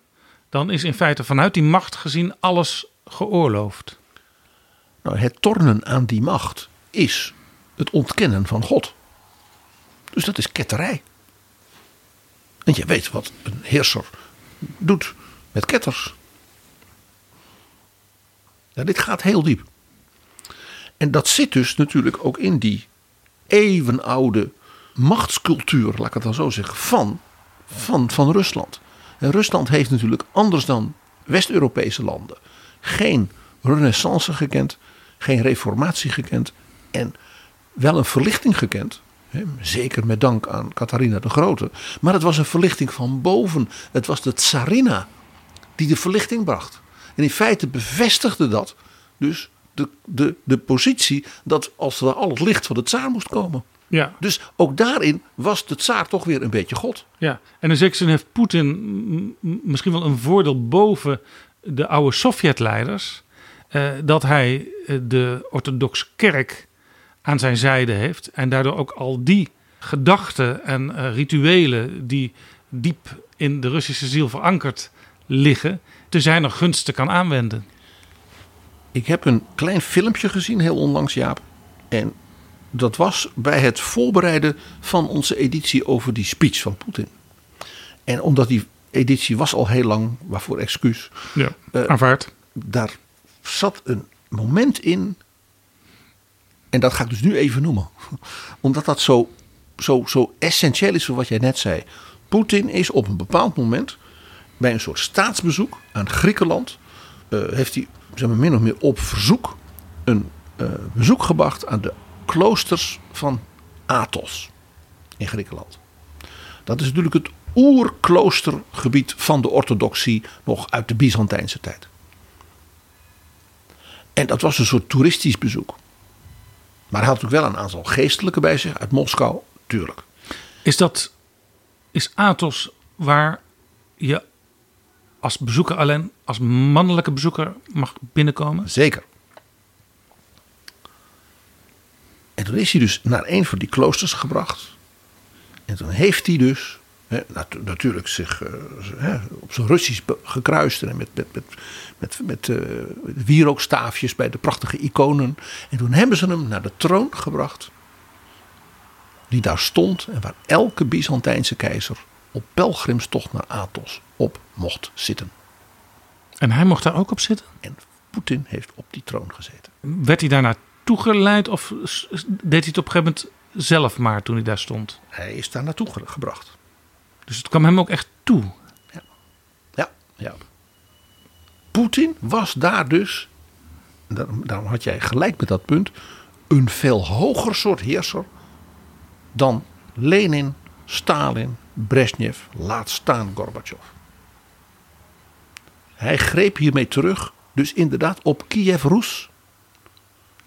dan is in feite vanuit die macht gezien alles geoorloofd. Nou, het tornen aan die macht is het ontkennen van God. Dus dat is ketterij. En je weet wat een heerser doet met ketters. Dit gaat heel diep. En dat zit dus natuurlijk ook in die eeuwenoude machtscultuur, laat ik het dan zo zeggen, van, van, van Rusland. En Rusland heeft natuurlijk anders dan West-Europese landen geen renaissance gekend, geen reformatie gekend en wel een verlichting gekend. Zeker met dank aan Catharina de Grote. Maar het was een verlichting van boven. Het was de tsarina die de verlichting bracht. En in feite bevestigde dat dus de, de, de positie dat als er al het licht van de tsaar moest komen. Ja, Dus ook daarin was de tsaar toch weer een beetje God. ja. en in zekere zin heeft Poetin misschien wel een voordeel boven de oude Sovjetleiders. eh, dat hij eh, de orthodoxe kerk aan zijn zijde heeft. En daardoor ook al die gedachten en eh, rituelen die diep in de Russische ziel verankerd liggen, te zijn gunsten kan aanwenden. Ik heb een klein filmpje gezien, heel onlangs Jaap. En dat was bij het voorbereiden van onze editie over die speech van Poetin. En omdat die editie was al heel lang, waarvoor excuus. Ja, Eh, aanvaard. Daar zat een moment in. En dat ga ik dus nu even noemen. [laughs] Omdat dat zo, zo, zo essentieel is voor wat jij net zei. Poetin is op een bepaald moment bij een soort staatsbezoek aan Griekenland. eh, heeft hij zeg maar, min of meer op verzoek een eh, bezoek gebracht aan de kloosters van Athos in Griekenland. Dat is natuurlijk het oerkloostergebied van de orthodoxie nog uit de Byzantijnse tijd. En dat was een soort toeristisch bezoek. Maar hij had natuurlijk wel een aantal geestelijken bij zich uit Moskou, tuurlijk. Is dat is Athos waar je als bezoeker alleen als mannelijke bezoeker mag binnenkomen? Zeker. En toen is hij dus naar een van die kloosters gebracht. En toen heeft hij dus natuurlijk zich eh, op zijn Russisch gekruist. En met, met, met, met, met eh, wierookstaafjes bij de prachtige iconen. En toen hebben ze hem naar de troon gebracht. Die daar stond en waar elke Byzantijnse keizer op pelgrimstocht naar Athos op mocht zitten. En hij mocht daar ook op zitten? En Poetin heeft op die troon gezeten. Werd hij daar naartoe geleid of deed hij het op een gegeven moment zelf maar toen hij daar stond? Hij is daar naartoe ge- gebracht. Dus het kwam hem ook echt toe. Ja, ja. Poetin was daar dus, daarom had jij gelijk met dat punt, een veel hoger soort heerser dan Lenin, Stalin, Brezhnev, laat staan Gorbachev. Hij greep hiermee terug, dus inderdaad op Kiev Rus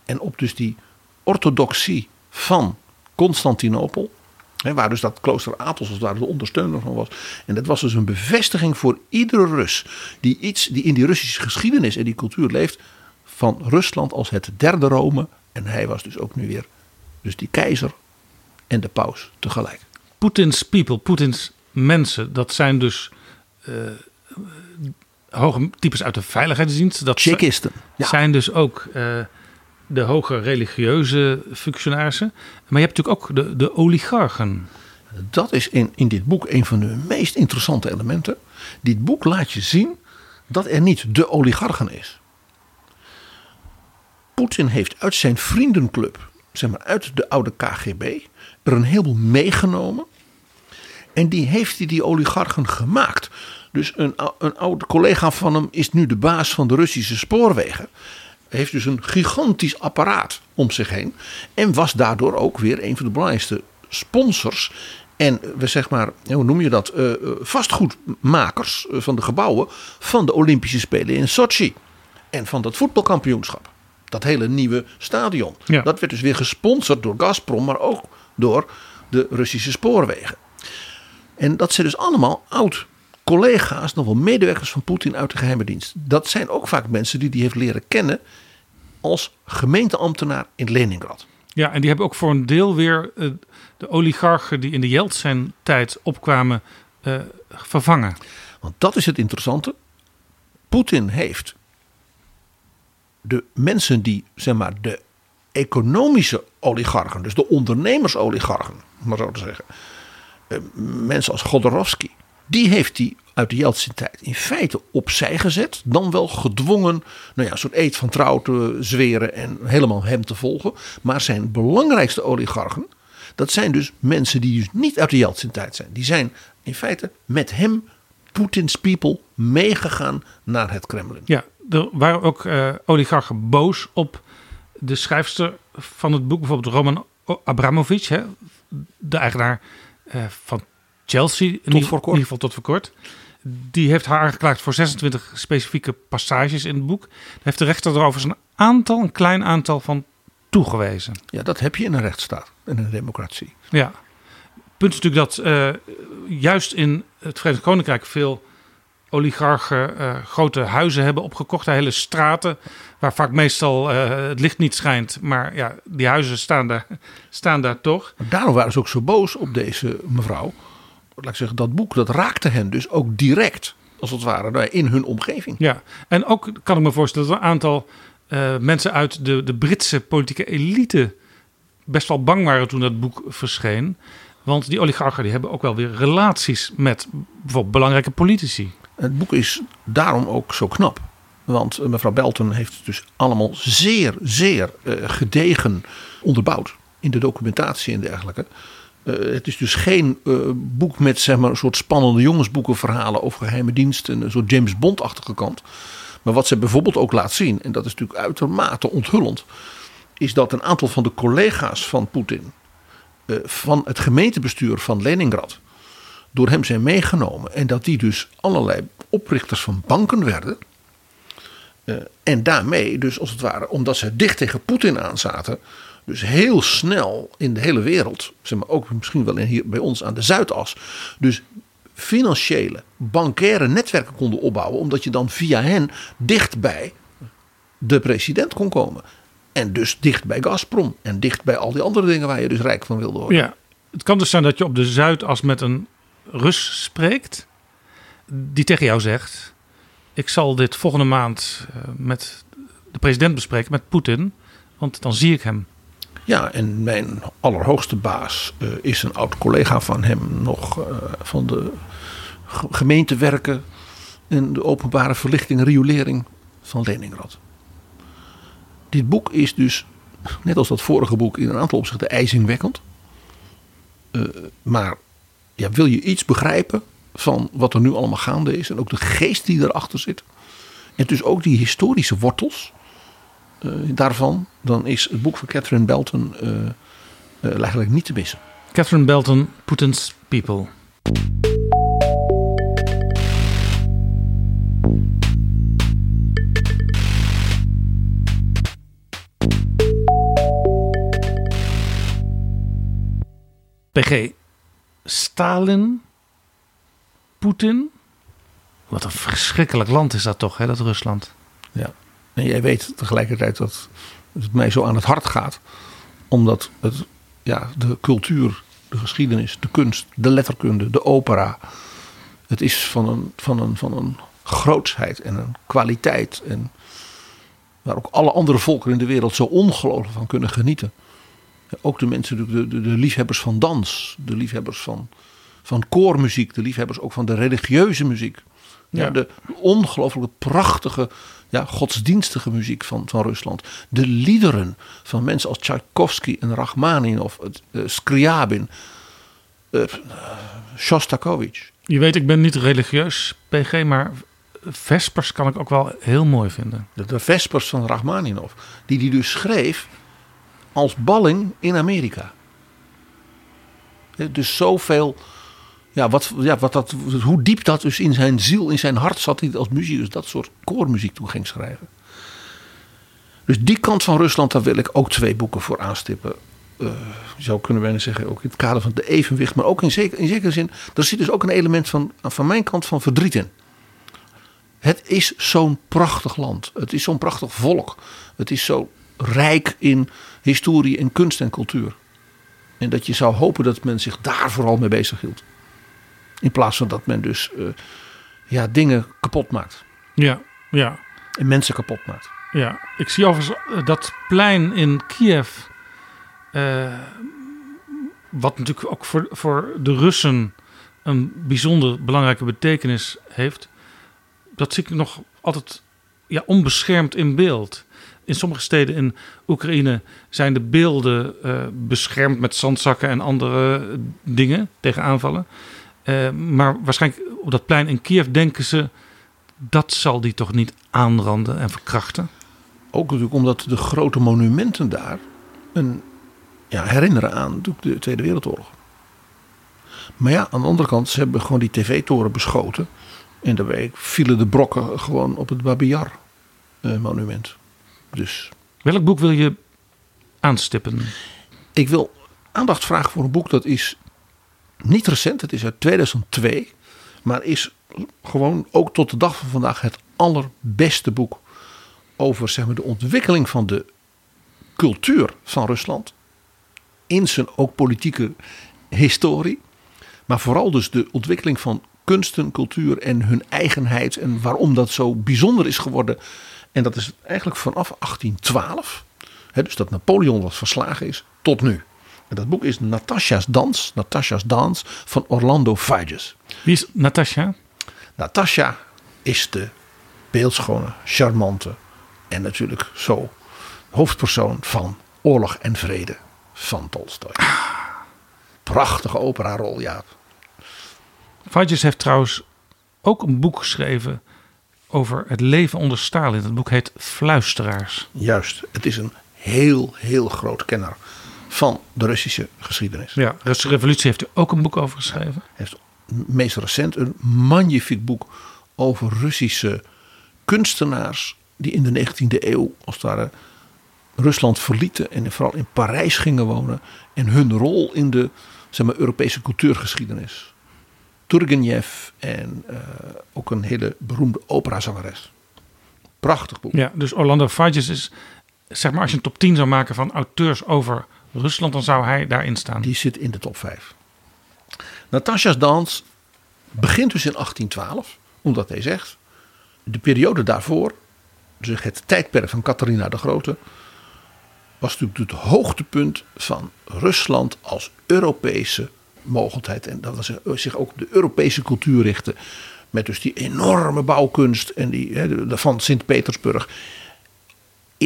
en op dus die orthodoxie van Constantinopel. Hè, waar dus dat klooster Athos als daar de ondersteuner van was. En dat was dus een bevestiging voor iedere Rus. Die, iets, die in die Russische geschiedenis en die cultuur leeft. Van Rusland als het derde Rome. En hij was dus ook nu weer dus die keizer en de paus tegelijk. Poetins people, Poetins mensen, dat zijn dus eh, hoge types uit de veiligheidsdienst. Dat. Ja. zijn dus ook eh, de hoge religieuze functionarissen. Maar je hebt natuurlijk ook de, de oligarchen. Dat is in, in dit boek een van de meest interessante elementen. Dit boek laat je zien dat er niet de oligarchen is. Poetin heeft uit zijn vriendenclub, zeg maar uit de oude KGB, er een heleboel meegenomen. En die heeft hij die oligarchen gemaakt. Dus een, een oude collega van hem is nu de baas van de Russische spoorwegen. Heeft dus een gigantisch apparaat om zich heen. En was daardoor ook weer een van de belangrijkste sponsors. En we zeg maar, hoe noem je dat? eh, eh, vastgoedmakers eh, van de gebouwen van de Olympische Spelen in Sochi. En van dat voetbalkampioenschap. Dat hele nieuwe stadion. Ja. Dat werd dus weer gesponsord door Gazprom, maar ook door de Russische spoorwegen. En dat zijn dus allemaal oud collega's, nog wel medewerkers van Poetin uit de geheime dienst. Dat zijn ook vaak mensen die hij heeft leren kennen als gemeenteambtenaar in Leningrad. Ja, en die hebben ook voor een deel weer eh, de oligarchen die in de Yeltsin-tijd opkwamen eh, vervangen. Want dat is het interessante. Poetin heeft de mensen die, zeg maar, de economische oligarchen, dus de ondernemersoligarchen, om maar zo te zeggen, eh, mensen als Godorowski, die heeft hij uit de Jeltsin-tijd in feite opzij gezet. Dan wel gedwongen nou ja, een soort eed van trouw te zweren en helemaal hem te volgen. Maar zijn belangrijkste oligarchen, dat zijn dus mensen die dus niet uit de Jeltsin-tijd zijn. Die zijn in feite met hem, Poetins people, meegegaan naar het Kremlin. Ja, er waren ook eh, oligarchen boos op de schrijfster van het boek, bijvoorbeeld Roman Abramovich, hè, de eigenaar eh, van Chelsea, in, ieder, voor kort. in ieder geval tot voor kort. Die heeft haar aangeklaagd voor 26 specifieke passages in het boek. Daar heeft de rechter er overigens een aantal, een klein aantal van toegewezen. Ja, dat heb je in een rechtsstaat, in een democratie. Ja. Punt is natuurlijk dat eh, juist in het Verenigd Koninkrijk veel oligarchen eh, grote huizen hebben opgekocht. Hele straten waar vaak meestal eh, het licht niet schijnt. Maar ja, die huizen staan daar, staan daar toch. Daarom waren ze ook zo boos op deze mevrouw. Laat ik zeggen, dat boek dat raakte hen dus ook direct, als het ware, nou, in hun omgeving. Ja, en ook kan ik me voorstellen dat een aantal uh, mensen uit de, de Britse politieke elite best wel bang waren toen dat boek verscheen. Want die oligarchen die hebben ook wel weer relaties met bijvoorbeeld belangrijke politici. Het boek is daarom ook zo knap. Want eh, mevrouw Belton heeft het dus allemaal zeer, zeer uh, gedegen onderbouwd. In de documentatie en dergelijke. Uh, het is dus geen uh, boek met zeg maar, een soort spannende jongensboekenverhalen over geheime diensten. Een soort James Bond-achtige kant. Maar wat ze bijvoorbeeld ook laat zien, en dat is natuurlijk uitermate onthullend. Is dat een aantal van de collega's van Poetin. Uh, van het gemeentebestuur van Leningrad. door hem zijn meegenomen. En dat die dus allerlei oprichters van banken werden. En daarmee, dus als het ware, omdat ze dicht tegen Poetin aanzaten. Dus heel snel in de hele wereld, zeg maar ook misschien wel hier bij ons aan de Zuidas. Dus financiële, bankaire netwerken konden opbouwen. Omdat je dan via hen dicht bij de president kon komen. En dus dicht bij Gazprom. En dicht bij al die andere dingen waar je dus rijk van wilde worden. Ja, het kan dus zijn dat je op de Zuidas met een Rus spreekt. Die tegen jou zegt: Ik zal dit volgende maand uh, met de president bespreken, met Poetin. Want dan zie ik hem. Ja, en mijn allerhoogste baas uh, is een oud collega van hem, nog uh, van de gemeentewerken en de openbare verlichting riolering van Leningrad. Dit boek is dus, net als dat vorige boek, in een aantal opzichten ijzingwekkend. Uh, maar ja, wil je iets begrijpen van wat er nu allemaal gaande is en ook de geest die erachter zit, en dus ook die historische wortels daarvan, dan is het boek van Catherine Belton uh, uh, eigenlijk niet te missen. Catherine Belton, Putin's People. PG, Stalin, Poetin. Wat een verschrikkelijk land is dat toch, hè, dat Rusland. Ja. En jij weet tegelijkertijd dat het mij zo aan het hart gaat. Omdat het, ja, de cultuur, de geschiedenis, de kunst, de letterkunde, de opera. Het is van een, van een, van een grootsheid en een kwaliteit. En waar ook alle andere volkeren in de wereld zo ongelooflijk van kunnen genieten. Ook de mensen, de, de, de liefhebbers van dans, de liefhebbers van, van koormuziek, de liefhebbers ook van de religieuze muziek. Ja. De ongelooflijk prachtige, ja, godsdienstige muziek van, van Rusland. De liederen van mensen als Tchaikovsky en Rachmaninov, uh, Scriabin, uh, Shostakovich. Je weet, ik ben niet religieus, PG, maar Vespers kan ik ook wel heel mooi vinden. De, de Vespers van Rachmaninov, die die dus schreef als balling in Amerika. Dus zoveel ja, wat, ja, wat dat, hoe diep dat dus in zijn ziel, in zijn hart zat, hij als muzikus dat soort koormuziek toe ging schrijven. Dus die kant van Rusland, daar wil ik ook twee boeken voor aanstippen. je zou kunnen bijna zeggen, ook in het kader van de evenwicht, maar ook in, zeker, in zekere zin, er zit dus ook een element van, van mijn kant van verdriet in. Het is zo'n prachtig land. Het is zo'n prachtig volk. Het is zo rijk in historie en kunst en cultuur. En dat je zou hopen dat men zich daar vooral mee bezig hield. In plaats van dat men dus eh, ja, dingen kapot maakt. Ja, ja. En mensen kapot maakt. Ja, ik zie overigens eh, dat plein in Kiev. eh, wat natuurlijk ook voor, voor de Russen een bijzonder belangrijke betekenis heeft. Dat zie ik nog altijd ja, onbeschermd in beeld. In sommige steden in Oekraïne zijn de beelden beschermd met zandzakken en andere dingen tegen aanvallen. Eh, maar waarschijnlijk op dat plein in Kiev denken ze dat zal die toch niet aanranden en verkrachten. Ook natuurlijk omdat de grote monumenten daar een, ja, herinneren aan natuurlijk de Tweede Wereldoorlog. Maar ja, aan de andere kant, ze hebben gewoon die tv-toren beschoten. En daarbij vielen de brokken gewoon op het Babi Yar eh, monument. Dus Welk boek wil je aanstippen? ik wil aandacht vragen voor een boek dat is niet recent. Het is uit 2002. Maar is gewoon ook tot de dag van vandaag het allerbeste boek over zeg maar, de ontwikkeling van de cultuur van Rusland. In zijn ook politieke historie. Maar vooral dus de ontwikkeling van kunsten, cultuur en hun eigenheid. En waarom dat zo bijzonder is geworden. En dat is eigenlijk vanaf 1812. Hè, dus dat Napoleon wat verslagen is, tot nu. En dat boek is Natasha's Dans, Natasha's Dans van Orlando Figes. Wie is Natasha? Natasha is de beeldschone, charmante en natuurlijk zo hoofdpersoon van Oorlog en Vrede van Tolstoy. Prachtige operarol, Jaap. Fajes heeft trouwens ook een boek geschreven over het leven onder Stalin. Het boek heet Fluisteraars. Juist, het is een heel, heel groot kenner van de Russische geschiedenis. Ja, de Russische revolutie heeft hij ook een boek over geschreven. Hij heeft meest recent een magnifiek boek over Russische kunstenaars die in de 19e eeuw als het ware Rusland verlieten en vooral in Parijs gingen wonen en hun rol in de zeg maar, Europese cultuurgeschiedenis. Turgenev en eh, ook een hele beroemde operazangeres. Prachtig boek. Ja, dus Orlando Fages is, zeg maar, als je een top 10 zou maken van auteurs over Rusland, dan zou hij daarin staan. Die zit in de top 5. Natasha's dans begint dus in 1812, omdat hij zegt, de periode daarvoor, dus het tijdperk van Catharina de Grote, was natuurlijk het hoogtepunt van Rusland als Europese mogelijkheid. En dat was zich ook de Europese cultuur richten. Met dus die enorme bouwkunst en die, van Sint-Petersburg.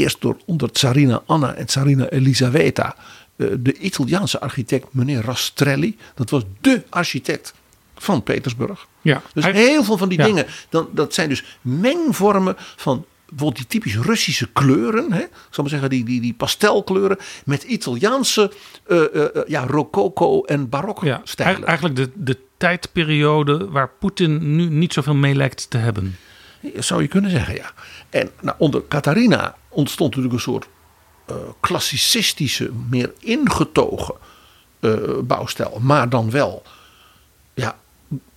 Eerst door onder Tsarina Anna en Tsarina Elisaveta. eh, De Italiaanse architect meneer Rastrelli. Dat was dé architect van Petersburg. Ja, Dus hij- heel veel van die ja. dingen. Dan, dat zijn dus mengvormen van bijvoorbeeld die typisch Russische kleuren. Hè? Ik zal maar zeggen, die, die, die pastelkleuren. Met Italiaanse eh, eh, ja, rococo en barok ja, stijlen. eigenlijk de, de tijdperiode waar Poetin nu niet zoveel mee lijkt te hebben. Zou je kunnen zeggen, ja. En nou, onder Catharina ontstond natuurlijk een soort eh, klassicistische, meer ingetogen eh, bouwstijl. Maar dan wel ja,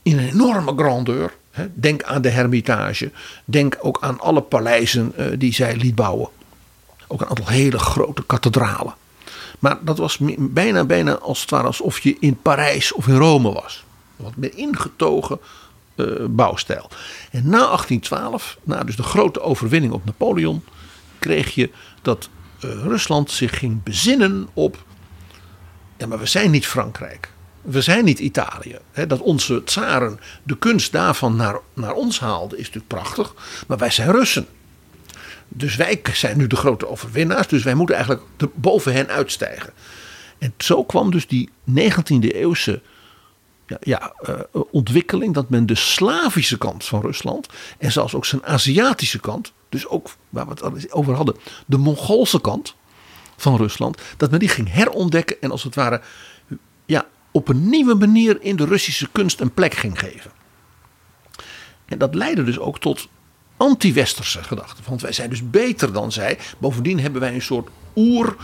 in een enorme grandeur. Hè. Denk aan de Hermitage. Denk ook aan alle paleizen eh, die zij liet bouwen. Ook een aantal hele grote kathedralen. Maar dat was bijna, bijna als het ware alsof je in Parijs of in Rome was. Wat meer ingetogen bouwstijl. En na 1812, na dus de grote overwinning op Napoleon, kreeg je dat eh, Rusland zich ging bezinnen op. Ja, maar we zijn niet Frankrijk. We zijn niet Italië. Dat onze tsaren de kunst daarvan naar, naar ons haalden is natuurlijk prachtig. Maar wij zijn Russen. Dus wij zijn nu de grote overwinnaars. Dus wij moeten eigenlijk de, boven hen uitstijgen. En zo kwam dus die 19e eeuwse ja, ja, eh, ontwikkeling. Dat men de Slavische kant van Rusland. En zelfs ook zijn Aziatische kant. Dus ook waar we het over hadden. De Mongoolse kant van Rusland. Dat men die ging herontdekken. En als het ware ja, op een nieuwe manier in de Russische kunst een plek ging geven. En dat leidde dus ook tot anti-westerse gedachten. Want wij zijn dus beter dan zij. Bovendien hebben wij een soort oer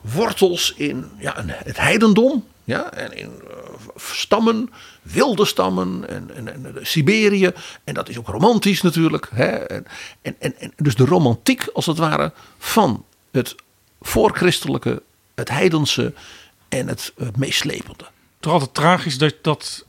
wortels in ja, het heidendom. Ja, en in eh, stammen, wilde stammen en, en Siberië. En dat is ook romantisch natuurlijk. Hè. En, en, en, dus de romantiek als het ware van het voorchristelijke, het heidense en het, het meeslepende. Toch altijd tragisch dat dat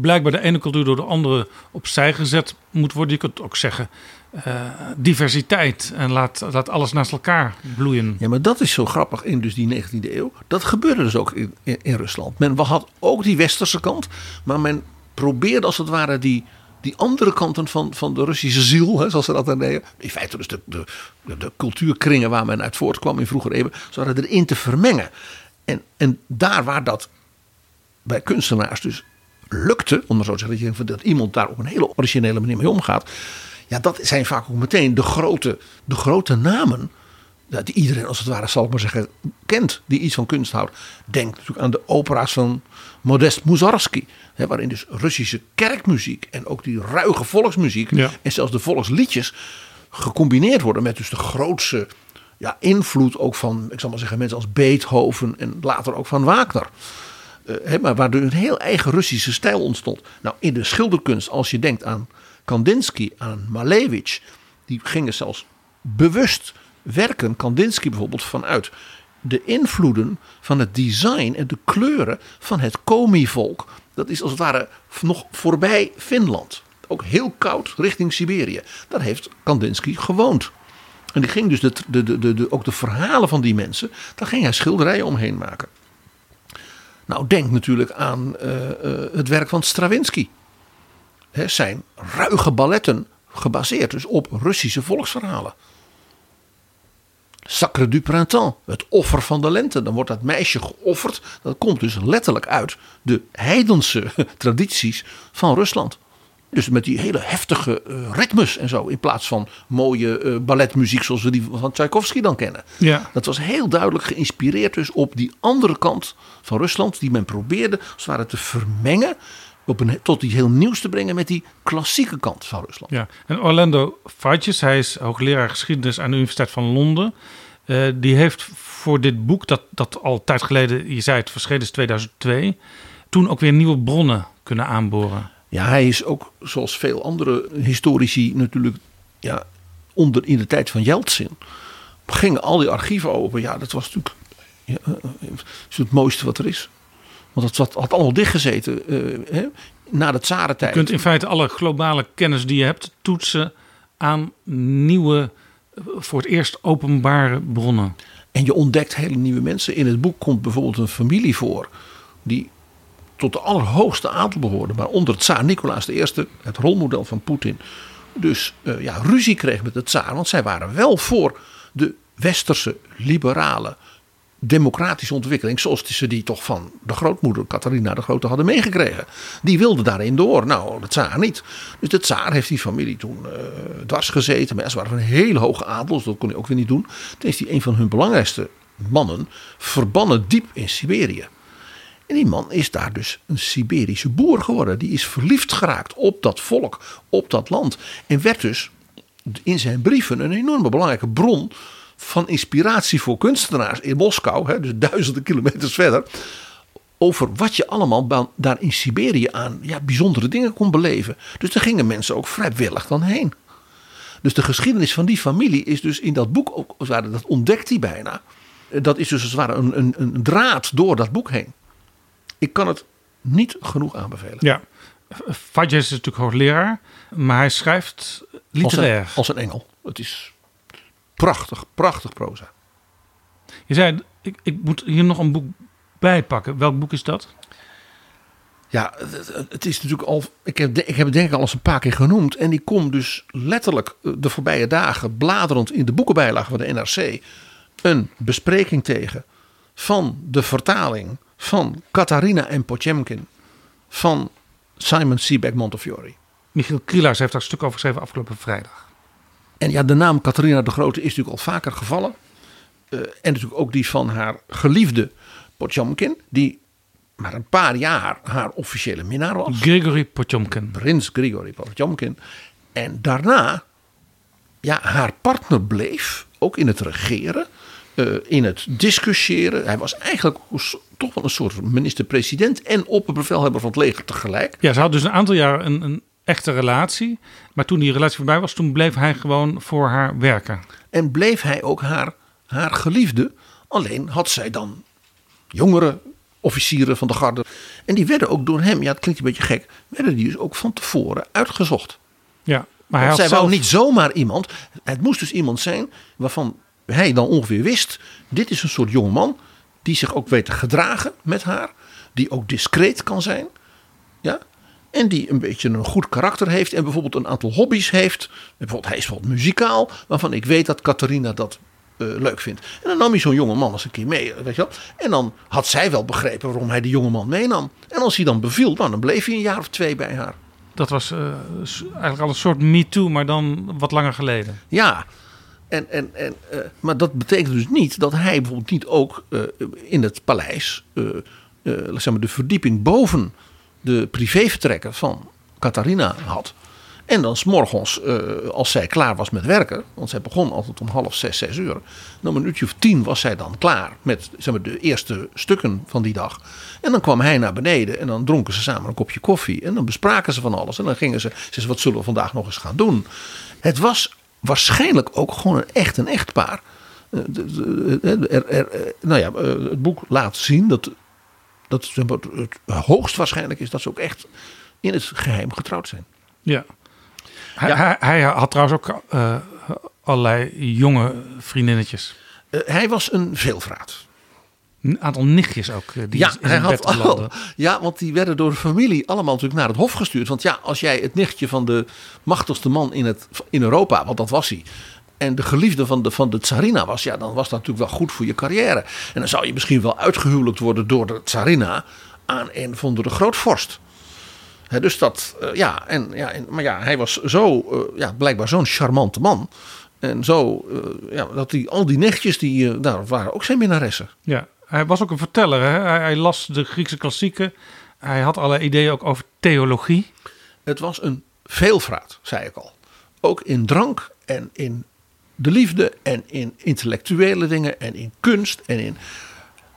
blijkbaar de ene cultuur door de andere opzij gezet moet worden. Je kunt ook zeggen eh, diversiteit en laat, laat alles naast elkaar bloeien. Ja, maar dat is zo grappig in dus die 19e eeuw. Dat gebeurde dus ook in, in, Rusland. Men had ook die westerse kant, maar men probeerde als het ware die, die andere kanten van, van de Russische ziel, hè, zoals ze dat dan deden. In feite dus de, de, de, cultuurkringen waar men uit voortkwam in vroegere eeuwen, ze hadden erin te vermengen. En, en daar waar dat bij kunstenaars dus lukte, om maar zo te zeggen, dat iemand daar op een hele originele manier mee omgaat. Ja, dat zijn vaak ook meteen de grote, de grote namen. Die iedereen als het ware, zal ik maar zeggen, kent. Die iets van kunst houdt. Denk natuurlijk aan de opera's van Modest Mussorgsky. Waarin dus Russische kerkmuziek en ook die ruige volksmuziek. Ja. En zelfs de volksliedjes gecombineerd worden met dus de grootste ja, invloed ook van, ik zal maar zeggen, mensen als Beethoven en later ook van Wagner. Eh, maar waardoor een heel eigen Russische stijl ontstond. Nou, in de schilderkunst, als je denkt aan Kandinsky, aan Malevich, die gingen zelfs bewust werken, Kandinsky bijvoorbeeld, vanuit de invloeden van het design en de kleuren van het Komi-volk. Dat is als het ware nog voorbij Finland. Ook heel koud richting Siberië. Daar heeft Kandinsky gewoond. En die ging dus de, de, de- ook de verhalen van die mensen, daar ging hij schilderijen omheen maken. Nou, denk natuurlijk aan eh, eh, het werk van Stravinsky. Zijn ruige balletten gebaseerd dus op Russische volksverhalen. Sacre du Printemps, het offer van de lente. Dan wordt dat meisje geofferd. Dat komt dus letterlijk uit de heidense [laughs] tradities van Rusland. Dus met die hele heftige eh, ritmes en zo. In plaats van mooie eh, balletmuziek zoals we die van Tchaikovsky dan kennen. Ja. Dat was heel duidelijk geïnspireerd dus op die andere kant van Rusland. Die men probeerde als het ware te vermengen. Op een, tot iets heel nieuws te brengen met die klassieke kant van Rusland. Ja, en Orlando Fages, hij is hoogleraar geschiedenis aan de Universiteit van Londen. Eh, die heeft voor dit boek, dat, dat al tijd geleden, je zei het, verschenen is 2002, toen ook weer nieuwe bronnen kunnen aanboren. Ja, hij is ook zoals veel andere historici natuurlijk ja, onder in de tijd van Yeltsin. Gingen al die archieven open. Ja, dat was natuurlijk ja, eh, het mooiste wat er is. Want het had, allemaal dichtgezeten eh, hè, na de Je tsarentijd. kunt in feite alle globale kennis die je hebt toetsen aan nieuwe, eh, voor het eerst openbare bronnen. En je ontdekt hele nieuwe mensen. In het boek komt bijvoorbeeld een familie voor. die tot de allerhoogste adel behoorde. Maar onder tsaar Nicolaas I, het rolmodel van Poetin. dus eh, ja, ruzie kreeg met de tsaar. Want zij waren wel voor de westerse liberale democratische ontwikkeling. zoals ze die toch van de grootmoeder Catharina de Grote hadden meegekregen. Die wilde daarin door. Nou, de tsaar niet. Dus de tsaar heeft die familie toen eh, dwars gezeten. Maar ze waren van een hele hoge adel, dus dat kon hij ook weer niet doen. Toen is hij een van hun belangrijkste mannen verbannen diep in Siberië. En die man is daar dus een Siberische boer geworden. Die is verliefd geraakt op dat volk, op dat land. En werd dus in zijn brieven een enorme belangrijke bron van inspiratie voor kunstenaars in Moskou. Hè, dus duizenden kilometers verder. Over wat je allemaal daar in Siberië aan ja, bijzondere dingen kon beleven. Dus daar gingen mensen ook vrijwillig dan heen. Dus de geschiedenis van die familie is dus in dat boek ook, dat ontdekt hij bijna. Dat is dus als het een, een draad door dat boek heen. Ik kan het niet genoeg aanbevelen. Ja, is natuurlijk hoogleraar, maar hij schrijft Als literair. een, als een engel. Het is prachtig, prachtig proza. Je zei, ik, ik moet hier nog een boek bij pakken. Welk boek is dat? Ja, het, het is natuurlijk al. Ik heb, ik heb het denk ik al eens een paar keer genoemd. En die komt dus letterlijk eh, de voorbije dagen bladerend in de boekenbijlage van de NRC. een bespreking tegen van de vertaling van Catharina en Potemkin van Simon Sebag Montefiore. Michiel Krielaars heeft daar een stuk over geschreven afgelopen vrijdag. En ja, de naam Catharina de Grote is natuurlijk al vaker gevallen. Eh, en natuurlijk ook die van haar geliefde Potemkin, die maar een paar jaar haar officiële minnaar was. Grigory Potjomkin. Prins Grigori Potemkin. En daarna, ja, haar partner bleef, ook in het regeren, eh, in het discussiëren. Hij was eigenlijk toch wel een soort minister-president en opperbevelhebber van het leger tegelijk. Ja, ze had dus een aantal jaar een, een echte relatie. Maar toen die relatie voorbij was, toen bleef hij gewoon voor haar werken. En bleef hij ook haar, haar geliefde. Alleen had zij dan jongere officieren van de garde. En die werden ook door hem, ja het klinkt een beetje gek, werden die dus ook van tevoren uitgezocht. Ja, maar hij zij zelf... wou niet zomaar iemand. Het moest dus iemand zijn waarvan hij dan ongeveer wist. Dit is een soort jongeman die zich ook weet te gedragen met haar. Die ook discreet kan zijn. Ja? En die een beetje een goed karakter heeft. En bijvoorbeeld een aantal hobby's heeft. Bijvoorbeeld, hij is bijvoorbeeld muzikaal. Waarvan ik weet dat Catharina dat eh, leuk vindt. En dan nam hij zo'n jongeman eens een keer mee. Weet je wel? En dan had zij wel begrepen waarom hij die jongeman meenam. En als hij dan beviel, nou, dan bleef hij een jaar of twee bij haar. Dat was eh, eigenlijk al een soort me-too, maar dan wat langer geleden. Ja, en, en, en, eh, maar dat betekent dus niet dat hij bijvoorbeeld niet ook eh, in het paleis eh, zeg maar de verdieping boven de privévertrekken van Catharina had. En dan s'morgens, eh als zij klaar was met werken, want zij begon altijd om half zes, zes uur. Dan een uurtje of tien was zij dan klaar met zeg maar, de eerste stukken van die dag. En dan kwam hij naar beneden en dan dronken ze samen een kopje koffie. En dan bespraken ze van alles. En dan gingen ze, ze wat zullen we vandaag nog eens gaan doen? Het was waarschijnlijk ook gewoon een echt een echtpaar. Eh, de- de- er- er- nou ja, eh, het boek laat zien dat, dat het hoogst waarschijnlijk is dat ze ook echt in het geheim getrouwd zijn. Ja. Hij, Ja. Hij, hij had trouwens ook eh, allerlei jonge vriendinnetjes. Eh, hij was een veelvraat. Een aantal nichtjes ook. eh, Die ja, hij had al, ja, want die werden door de familie allemaal natuurlijk naar het hof gestuurd. Want ja, als jij het nichtje van de machtigste man in, het, in Europa, want dat was hij. En de geliefde van de, van de tsarina was, ja, dan was dat natuurlijk wel goed voor je carrière. En dan zou je misschien wel uitgehuwelijkt worden door de tsarina aan een van de grootvorst. Hè, dus dat, eh, ja, en, ja en, maar ja, hij was zo, eh, ja, blijkbaar zo'n charmante man. En zo, ja, dat die, al die nichtjes, die nou, waren ook zijn minnaressen. Ja, hij was ook een verteller. Hè? Hij, las de Griekse klassieken. Hij had allerlei ideeën ook over theologie. Het was een veelvraat, zei ik al. Ook in drank en in de liefde en in intellectuele dingen en in kunst en in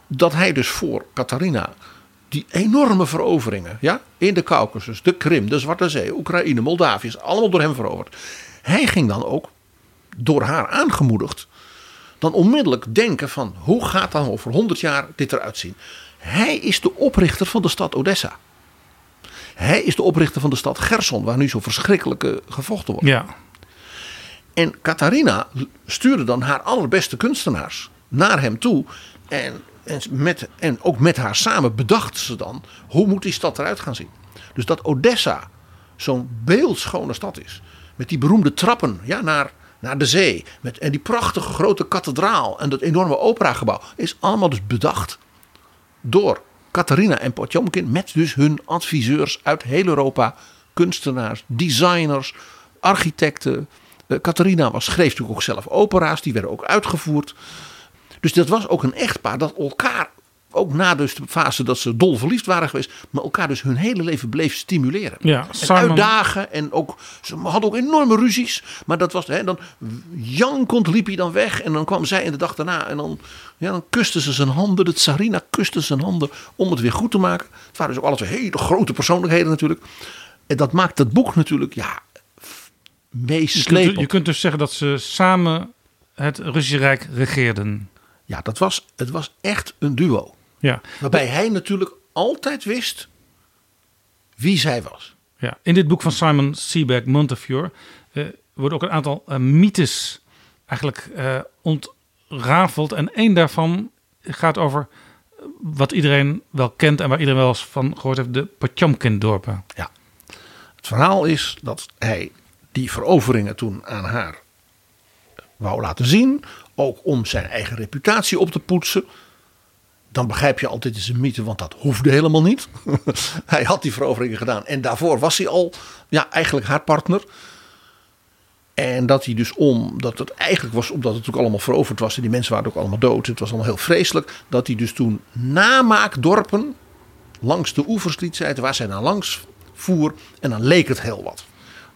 dat hij dus voor Catharina die enorme veroveringen, ja, in de Caucasus, de Krim, de Zwarte Zee, Oekraïne, Moldavië, is allemaal door hem veroverd. Hij ging dan ook door haar aangemoedigd dan onmiddellijk denken van hoe gaat dan over 100 jaar dit eruit zien. Hij is de oprichter van de stad Odessa. Hij is de oprichter van de stad Gerson, waar nu zo verschrikkelijke gevochten wordt. Ja, En Catharina stuurde dan haar allerbeste kunstenaars naar hem toe. En, en, met, en ook met haar samen bedachten ze dan hoe moet die stad eruit gaan zien. Dus dat Odessa zo'n beeldschone stad is. Met die beroemde trappen ja, naar, naar de zee. Met, en die prachtige grote kathedraal en dat enorme operagebouw. Is allemaal dus bedacht door Catharina en Potjomkin. Met dus hun adviseurs uit heel Europa. Kunstenaars, designers, architecten. Eh, Catharina was, schreef natuurlijk ook zelf opera's. Die werden ook uitgevoerd. Dus dat was ook een echtpaar dat elkaar, ook na dus de fase dat ze dol verliefd waren geweest, maar elkaar dus hun hele leven bleef stimuleren. Ja, en Simon- uitdagen en ook, ze hadden ook enorme ruzies. Maar dat was, hè, dan jankend liep hij dan weg en dan kwam zij in de dag daarna en dan, ja, dan kuste ze zijn handen, de tsarina kuste zijn handen om het weer goed te maken. Het waren dus ook alle twee hele grote persoonlijkheden natuurlijk. En dat maakt het boek natuurlijk, ja, je kunt, meeslepend. je kunt dus zeggen dat ze samen het Russische Rijk regeerden. Ja, dat was, het was echt een duo. Ja, Waarbij hij natuurlijk altijd wist wie zij was. ja. In dit boek van Simon Sebag Montefiore eh, worden ook een aantal eh, mythes eigenlijk eh, ontrafeld. En één daarvan gaat over wat iedereen wel kent en waar iedereen wel eens van gehoord heeft, de Potjomkin-dorpen. Ja. Het verhaal is dat hij die veroveringen toen aan haar wou laten zien. Ook om zijn eigen reputatie op te poetsen. Dan begrijp je altijd, is een mythe, want dat hoefde helemaal niet. [laughs] hij had die veroveringen gedaan en daarvoor was hij al ja, eigenlijk haar partner. En dat hij dus om, dat het eigenlijk was, omdat het natuurlijk allemaal veroverd was en die mensen waren ook allemaal dood. Het was allemaal heel vreselijk. Dat hij dus toen namaakdorpen langs de oevers liet zetten waar zij dan langs voer. En dan leek het heel wat.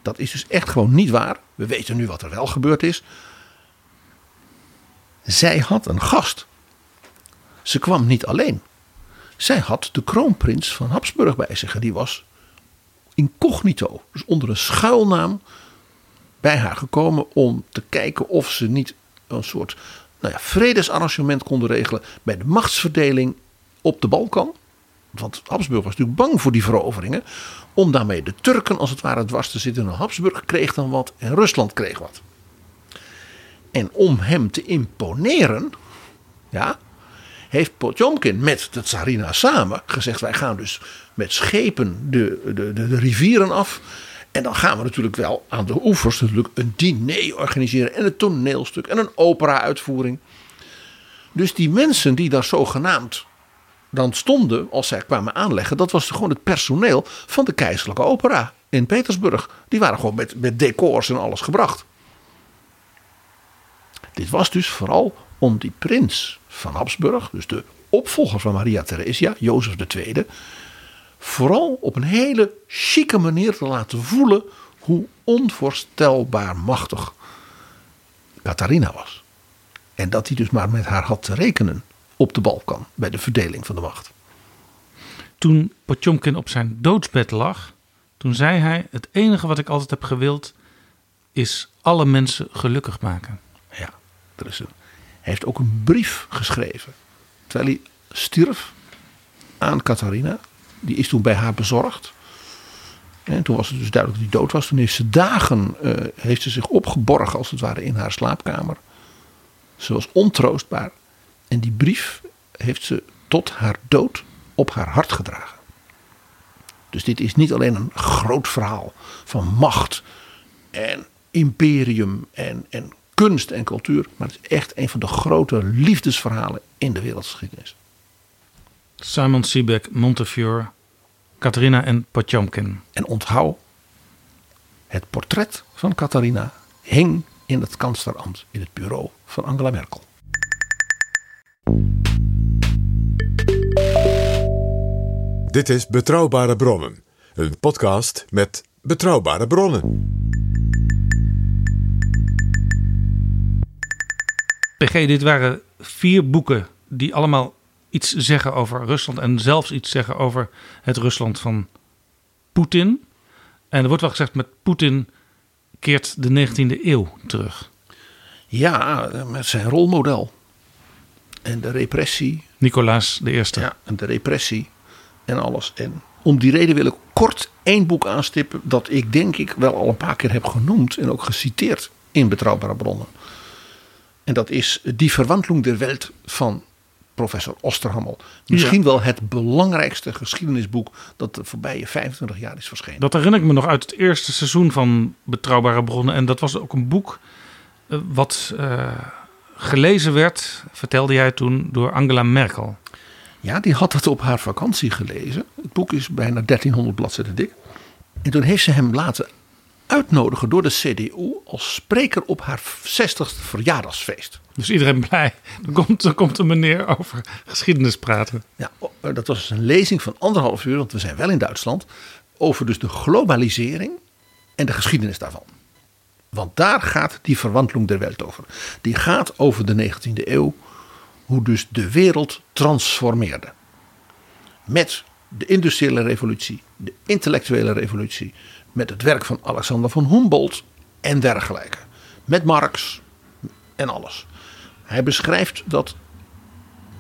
Dat is dus echt gewoon niet waar. We weten nu wat er wel gebeurd is. zij had een gast. Ze kwam niet alleen. Zij had de kroonprins van Habsburg bij zich. En die was incognito, dus onder een schuilnaam, bij haar gekomen om te kijken of ze niet een soort nou ja, vredesarrangement konden regelen bij de machtsverdeling op de Balkan. Want Habsburg was natuurlijk bang voor die veroveringen. Om daarmee de Turken als het ware dwars te zitten. En Habsburg kreeg dan wat en Rusland kreeg wat. En om hem te imponeren, ja, heeft Potjomkin met de Tsarina samen gezegd: wij gaan dus met schepen de, de, de, rivieren af. En dan gaan we natuurlijk wel aan de oevers natuurlijk een diner organiseren. En een toneelstuk en een opera-uitvoering. Dus die mensen die daar zogenaamd dan stonden als zij kwamen aanleggen. Dat was gewoon het personeel van de keizerlijke opera in Petersburg. Die waren gewoon met, met decors en alles gebracht. Dit was dus vooral om die prins van Habsburg, dus de opvolger van Maria Theresia, Jozef II, vooral op een hele chique manier te laten voelen hoe onvoorstelbaar machtig Catharina was. En dat hij dus maar met haar had te rekenen op de Balkan bij de verdeling van de macht. Toen Potjomkin op zijn doodsbed lag, toen zei hij: Het enige wat ik altijd heb gewild is alle mensen gelukkig maken. Ja, er is een, heeft ook een brief geschreven. Terwijl hij stierf aan Catharina. Die is toen bij haar bezorgd. En toen was het dus duidelijk dat hij dood was. Toen heeft ze dagen uh, heeft ze zich opgeborgen als het ware in haar slaapkamer. Ze was ontroostbaar. En die brief heeft ze tot haar dood op haar hart gedragen. Dus dit is niet alleen een groot verhaal van macht en imperium en, en kunst en cultuur. Maar het is echt een van de grote liefdesverhalen in de wereldgeschiedenis. Simon Siebeck, Montefiore, Catharina en Potjomkin. En onthoud, het portret van Catharina hing in het kanslerambt in het bureau van Angela Merkel. Dit is Betrouwbare Bronnen, een podcast met betrouwbare bronnen. PG, dit waren vier boeken die allemaal iets zeggen over Rusland en zelfs iets zeggen over het Rusland van Poetin. En er wordt wel gezegd met Poetin keert de 19e eeuw terug. Ja, met zijn rolmodel. En de repressie. Nicolaas de Eerste. Ja, en de repressie en alles. En om die reden wil ik kort één boek aanstippen dat ik denk ik wel al een paar keer heb genoemd en ook geciteerd in betrouwbare bronnen. En dat is Die Verwandlung der Welt van professor Osterhammel. Misschien wel het belangrijkste geschiedenisboek dat de voorbije 25 jaar is verschenen. Dat herinner ik me nog uit het eerste seizoen van Betrouwbare Bronnen. En dat was ook een boek uh, wat uh, gelezen werd, vertelde jij toen, door Angela Merkel. Ja, die had het op haar vakantie gelezen. Het boek is bijna 1300 bladzijden dik. En toen heeft ze hem laten uitnodigen door de CDU als spreker op haar 60ste verjaardagsfeest. Dus iedereen blij. Dan komt, dan komt een meneer over geschiedenis praten. Ja, dat was dus een lezing van anderhalf uur, want we zijn wel in Duitsland. Over dus de globalisering en de geschiedenis daarvan. Want daar gaat die verwandeling der Welt over. Die gaat over de 19e eeuw. Hoe dus de wereld transformeerde. Met de industriële revolutie, de intellectuele revolutie, met het werk van Alexander van Humboldt en dergelijke. Met Marx en alles. Hij beschrijft dat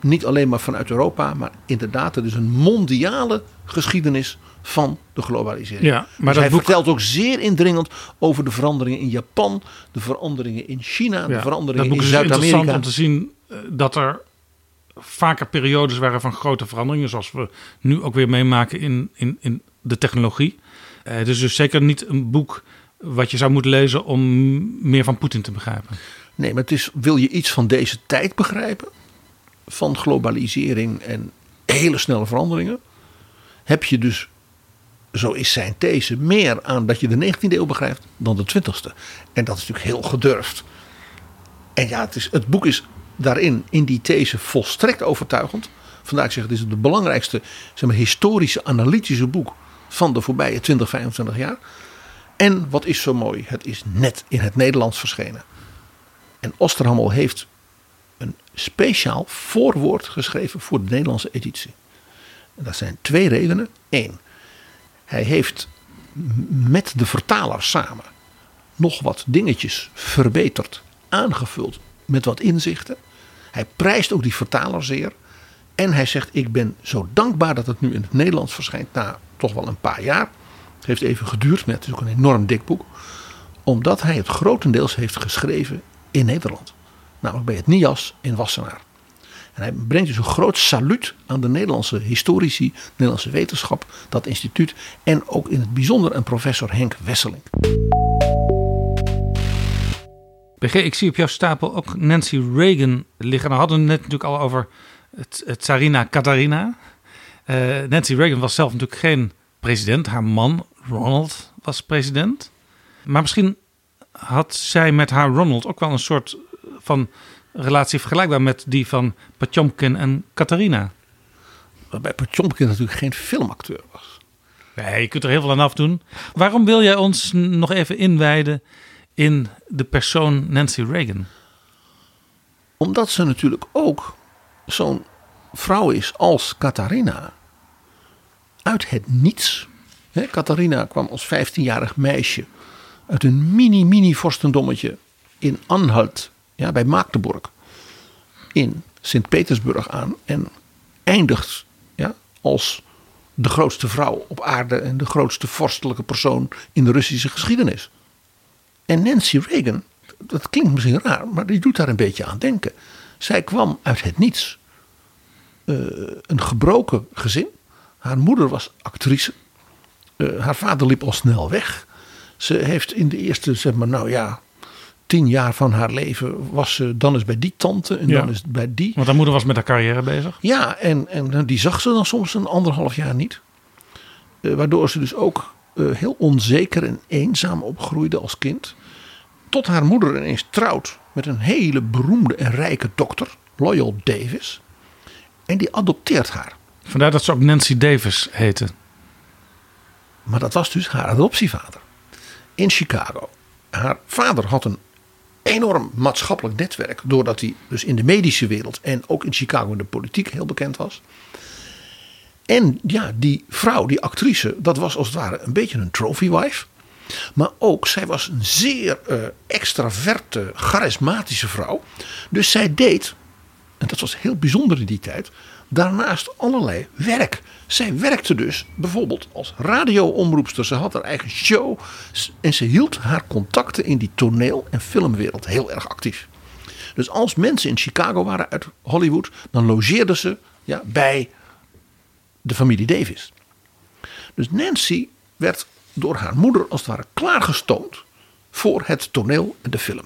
niet alleen maar vanuit Europa, maar inderdaad, het is een mondiale geschiedenis van de globalisering. Ja, maar dus hij boek... vertelt ook zeer indringend over de veranderingen in Japan, de veranderingen in China, de veranderingen in is Zuid-Amerika. interessant om te zien eh, dat er vaker periodes waren van grote veranderingen, zoals we nu ook weer meemaken in, in, in de technologie. Het is dus zeker niet een boek wat je zou moeten lezen om meer van Poetin te begrijpen. Nee, maar het is, wil je iets van deze tijd begrijpen, van globalisering en hele snelle veranderingen, heb je dus, zo is zijn these, meer aan dat je de 19e eeuw begrijpt dan de 20e. En dat is natuurlijk heel gedurfd. En ja, het, is, het boek is daarin, in die these, volstrekt overtuigend. Vandaar ik zeg, het is het belangrijkste zeg maar, historische, analytische boek van de voorbije 20, 25 jaar. En wat is zo mooi, het is net in het Nederlands verschenen. En Osterhammel heeft een speciaal voorwoord geschreven voor de Nederlandse editie. En dat zijn twee redenen. Eén, hij heeft met de vertaler samen nog wat dingetjes verbeterd, aangevuld met wat inzichten. Hij prijst ook die vertaler zeer. En hij zegt: Ik ben zo dankbaar dat het nu in het Nederlands verschijnt na toch wel een paar jaar. Het heeft even geduurd, maar het is ook een enorm dik boek. Omdat hij het grotendeels heeft geschreven in Nederland. Namelijk bij het NIAS in Wassenaar. En hij brengt dus een groot saluut aan de Nederlandse historici, Nederlandse wetenschap, dat instituut. En ook in het bijzonder aan professor Henk Wesseling. BG, ik zie op jouw stapel ook Nancy Reagan liggen. Nou hadden we het net natuurlijk al over het Tsarina Katarina. Eh, Nancy Reagan was zelf natuurlijk geen president. Haar man Ronald was president. Maar misschien had zij met haar Ronald ook wel een soort van relatie vergelijkbaar met die van Potjomkin en Katarina. Waarbij Potjomkin natuurlijk geen filmacteur was. Nee, je kunt er heel veel aan afdoen. Waarom wil jij ons nog even inwijden in de persoon Nancy Reagan? Omdat ze natuurlijk ook zo'n vrouw is als Catharina. Uit het niets. Catharina kwam als 15-jarig meisje uit een mini-mini vorstendommetje in Anhalt, ja, bij Magdeburg, in Sint-Petersburg aan. En eindigt ja, als de grootste vrouw op aarde en de grootste vorstelijke persoon in de Russische geschiedenis. En Nancy Reagan, dat klinkt misschien raar, maar die doet daar een beetje aan denken. Zij kwam uit het niets. Eh, een gebroken gezin. Haar moeder was actrice. Eh, haar vader liep al snel weg. Ze heeft in de eerste, zeg maar, nou ja, tien jaar van haar leven was ze dan eens bij die tante en Ja. dan is bij die. Want haar moeder was met haar carrière bezig. Ja, en, en die zag ze dan soms een anderhalf jaar niet. Eh, waardoor ze dus ook eh, heel onzeker en eenzaam opgroeide als kind. Tot haar moeder ineens trouwt met een hele beroemde en rijke dokter, Loyal Davis. En die adopteert haar. Vandaar dat ze ook Nancy Davis heette. Maar dat was dus haar adoptievader. In Chicago. Haar vader had een enorm maatschappelijk netwerk. Doordat hij dus in de medische wereld en ook in Chicago in de politiek heel bekend was. En ja, die vrouw, die actrice, dat was als het ware een beetje een trophy wife. Maar ook, zij was een zeer eh, extraverte, charismatische vrouw. Dus zij deed, en dat was heel bijzonder in die tijd, daarnaast allerlei werk. Zij werkte dus bijvoorbeeld als radioomroepster. Ze had haar eigen show. En ze hield haar contacten in die toneel- en filmwereld heel erg actief. Dus als mensen in Chicago waren uit Hollywood, dan logeerden ze ja, bij de familie Davis. Dus Nancy werd door haar moeder als het ware klaargestoomd voor het toneel en de film.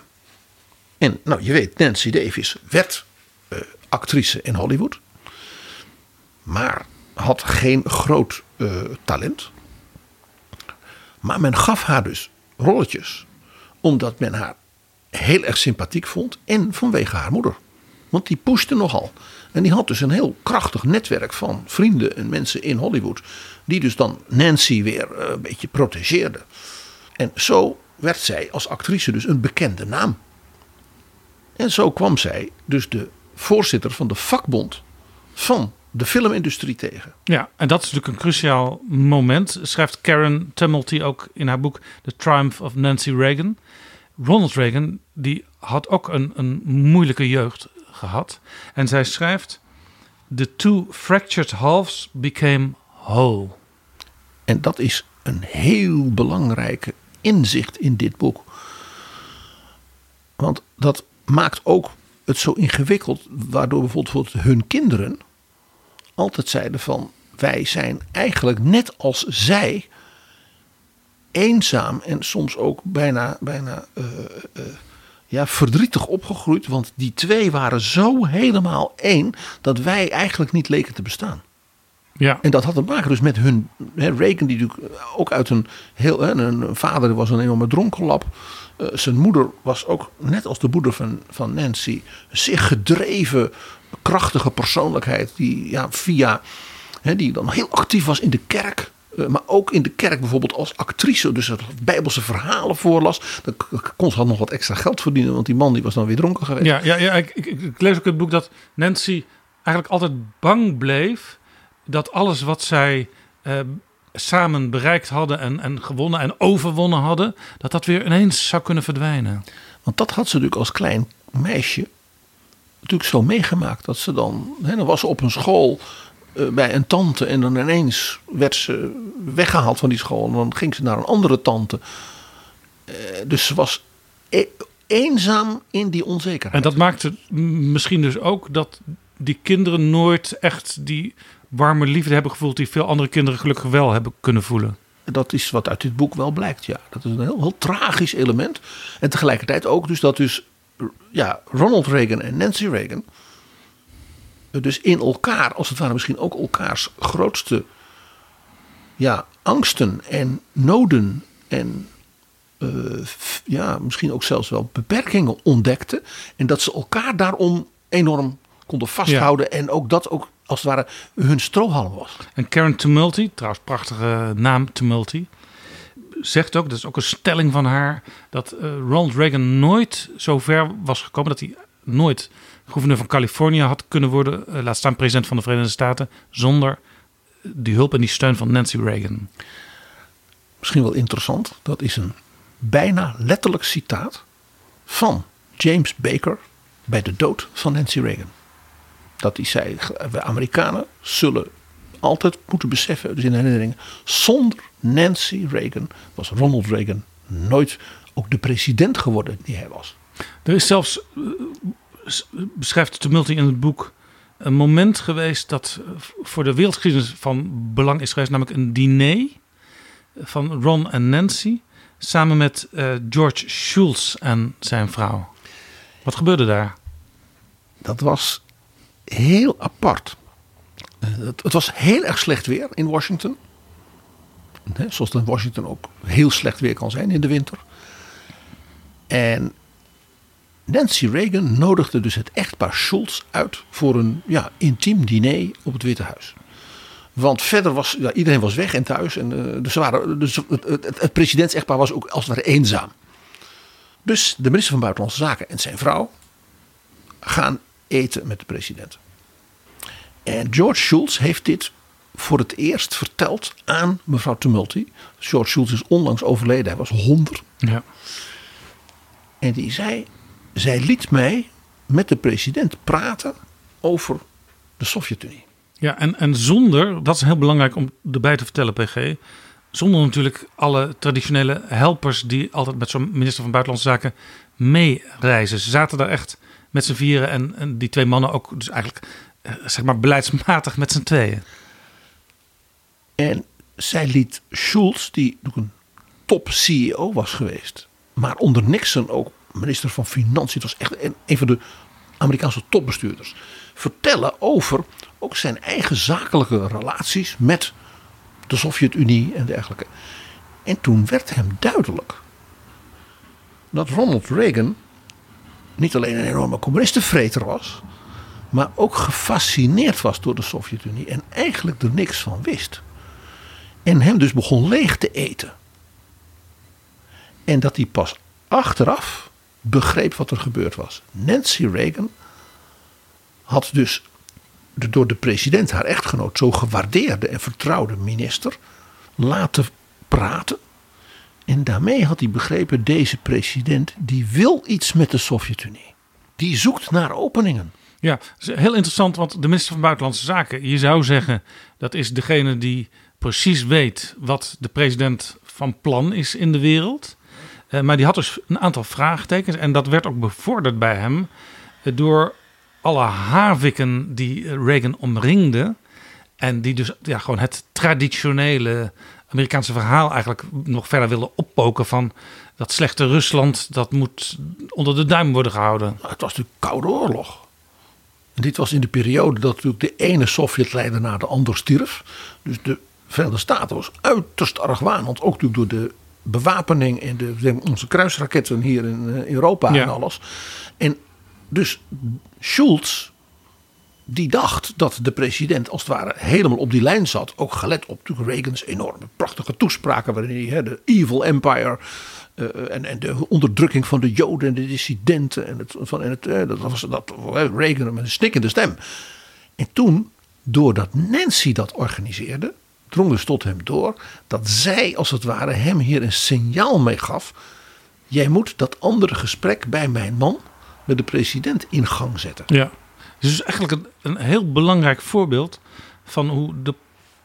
En nou, je weet, Nancy Davis werd eh, actrice in Hollywood. Maar had geen groot eh, talent. Maar men gaf haar dus rolletjes. Omdat men haar heel erg sympathiek vond. En vanwege haar moeder. Want die pushte nogal. En die had dus een heel krachtig netwerk van vrienden en mensen in Hollywood. Die dus dan Nancy weer eh, een beetje protegeerden. En zo werd zij als actrice dus een bekende naam. En zo kwam zij dus de voorzitter van de vakbond van de filmindustrie tegen. Ja, en dat is natuurlijk een cruciaal moment. Schrijft Karen Tumulty ook in haar boek The Triumph of Nancy Reagan. Ronald Reagan die had ook een, een moeilijke jeugd gehad. En zij schrijft... The two fractured halves became whole. En dat is een heel belangrijke inzicht in dit boek. Want dat maakt ook het zo ingewikkeld, waardoor bijvoorbeeld hun kinderen altijd zeiden van wij zijn eigenlijk net als zij eenzaam en soms ook bijna, bijna eh, eh, ja, verdrietig opgegroeid. Want die twee waren zo helemaal één dat wij eigenlijk niet leken te bestaan. Ja, En dat had te maken dus met hun. Hè, Reagan, die natuurlijk ook uit een heel. Hè, een vader was een enorme dronkenlap. Eh, zijn moeder was ook, net als de moeder van, van Nancy, zeer gedreven, krachtige persoonlijkheid. Die ja, via. Hè, die dan heel actief was in de kerk. Eh, maar ook in de kerk bijvoorbeeld als actrice. Dus dat bijbelse verhalen voorlas. Dan kon ze nog wat extra geld verdienen. Want die man die was dan weer dronken geweest. Ja, ja, ja ik, ik, ik lees ook in het boek dat Nancy eigenlijk altijd bang bleef dat alles wat zij eh, samen bereikt hadden en, en gewonnen en overwonnen hadden, dat dat weer ineens zou kunnen verdwijnen. Want dat had ze natuurlijk als klein meisje natuurlijk zo meegemaakt. Dat ze dan, hè, dan was ze op een school eh, bij een tante en dan ineens werd ze weggehaald van die school. En dan ging ze naar een andere tante. Eh, dus ze was e- eenzaam in die onzekerheid. En dat maakte misschien dus ook dat die kinderen nooit echt die warme liefde hebben gevoeld die veel andere kinderen gelukkig wel hebben kunnen voelen. Dat is wat uit dit boek wel blijkt, ja. Dat is een heel, heel tragisch element. En tegelijkertijd ook dus dat dus ja, Ronald Reagan en Nancy Reagan... dus in elkaar, als het ware misschien ook elkaars grootste ja, angsten en noden... en eh, ja, misschien ook zelfs wel beperkingen ontdekten. En dat ze elkaar daarom enorm konden vasthouden. En ook dat ook als het ware hun strohalm was. En Karen Tumulty, trouwens prachtige naam Tumulty, zegt ook, dat is ook een stelling van haar, dat eh, Ronald Reagan nooit zo ver was gekomen dat hij nooit gouverneur van Californië had kunnen worden, eh, laat staan president van de Verenigde Staten, zonder die hulp en die steun van Nancy Reagan. misschien wel interessant. Dat is een bijna letterlijk citaat van James Baker bij de dood van Nancy Reagan. Dat hij zei, we Amerikanen zullen altijd moeten beseffen, dus in herinneringen, zonder Nancy Reagan was Ronald Reagan nooit ook de president geworden die hij was. Er is zelfs, eh, beschrijft Tumulty in het boek, een moment geweest dat eh, voor de wereldgeschiedenis van belang is geweest, namelijk een diner van Ron en Nancy samen met eh, George Shultz en zijn vrouw. Wat gebeurde daar? Dat was heel apart. Het, het was heel erg slecht weer in Washington. Hè, zoals het in Washington ook heel slecht weer kan zijn in de winter. En Nancy Reagan nodigde dus het echtpaar Schultz uit voor een ja, intiem diner op het Witte Huis. Want verder was ja, iedereen was weg en thuis. En, eh, dus waren, dus het, het, het, presidentsechtpaar was ook als het ware eenzaam. Dus de minister van Buitenlandse Zaken en zijn vrouw gaan eten met de president. En George Shultz heeft dit voor het eerst verteld aan mevrouw Tumulty. George Shultz is onlangs overleden, hij was 100. Ja. En die zei, zij liet mij met de president praten over de Sovjet-Unie. Ja, en, en zonder, dat is heel belangrijk om erbij te vertellen, PG. Zonder natuurlijk alle traditionele helpers die altijd met zo'n minister van Buitenlandse Zaken meereizen. Ze zaten daar echt met z'n vieren en, en die twee mannen ook, dus eigenlijk eh, zeg maar beleidsmatig met z'n tweeën. En zij liet Schultz, die een top CEO was geweest, maar onder Nixon ook minister van Financiën, het was echt een, een van de Amerikaanse topbestuurders, vertellen over ook zijn eigen zakelijke relaties met de Sovjet-Unie en dergelijke. En toen werd hem duidelijk dat Ronald Reagan niet alleen een enorme communistenvreter was, maar ook gefascineerd was door de Sovjet-Unie en eigenlijk er niks van wist. En hem dus begon leeg te eten. En dat hij pas achteraf begreep wat er gebeurd was. Nancy Reagan had dus de door de president, haar echtgenoot, zo gewaardeerde en vertrouwde minister laten praten. En daarmee had hij begrepen, deze president die wil iets met de Sovjet-Unie. Die zoekt naar openingen. Ja, heel interessant, want de minister van Buitenlandse Zaken, je zou zeggen, dat is degene die precies weet wat de president van plan is in de wereld. Eh, maar die had dus een aantal vraagtekens en dat werd ook bevorderd bij hem eh, door alle haviken die Reagan omringden. En die dus ja, gewoon het traditionele Amerikaanse verhaal eigenlijk nog verder willen oppoken van dat slechte Rusland, dat moet onder de duim worden gehouden. Het was natuurlijk Koude Oorlog. En dit was in de periode dat natuurlijk de ene Sovjetleider na de ander stierf. Dus de Verenigde Staten was uiterst argwanend. Ook natuurlijk door de bewapening en de, onze kruisraketten hier in eh, Europa Ja. en alles. En dus Schulz die dacht dat de president als het ware helemaal op die lijn zat. Ook gelet op natuurlijk Reagans enorme prachtige toespraken waarin hij hè, de evil empire eh, en, en de onderdrukking van de Joden en de dissidenten. En het, van, en het, eh, dat was dat, Reagan met een snikkende stem. En toen, doordat Nancy dat organiseerde, drong dus tot hem door dat zij als het ware hem hier een signaal mee gaf. Jij moet dat andere gesprek bij mijn man, met de president, in gang zetten. Ja. Dus eigenlijk een, een heel belangrijk voorbeeld van hoe de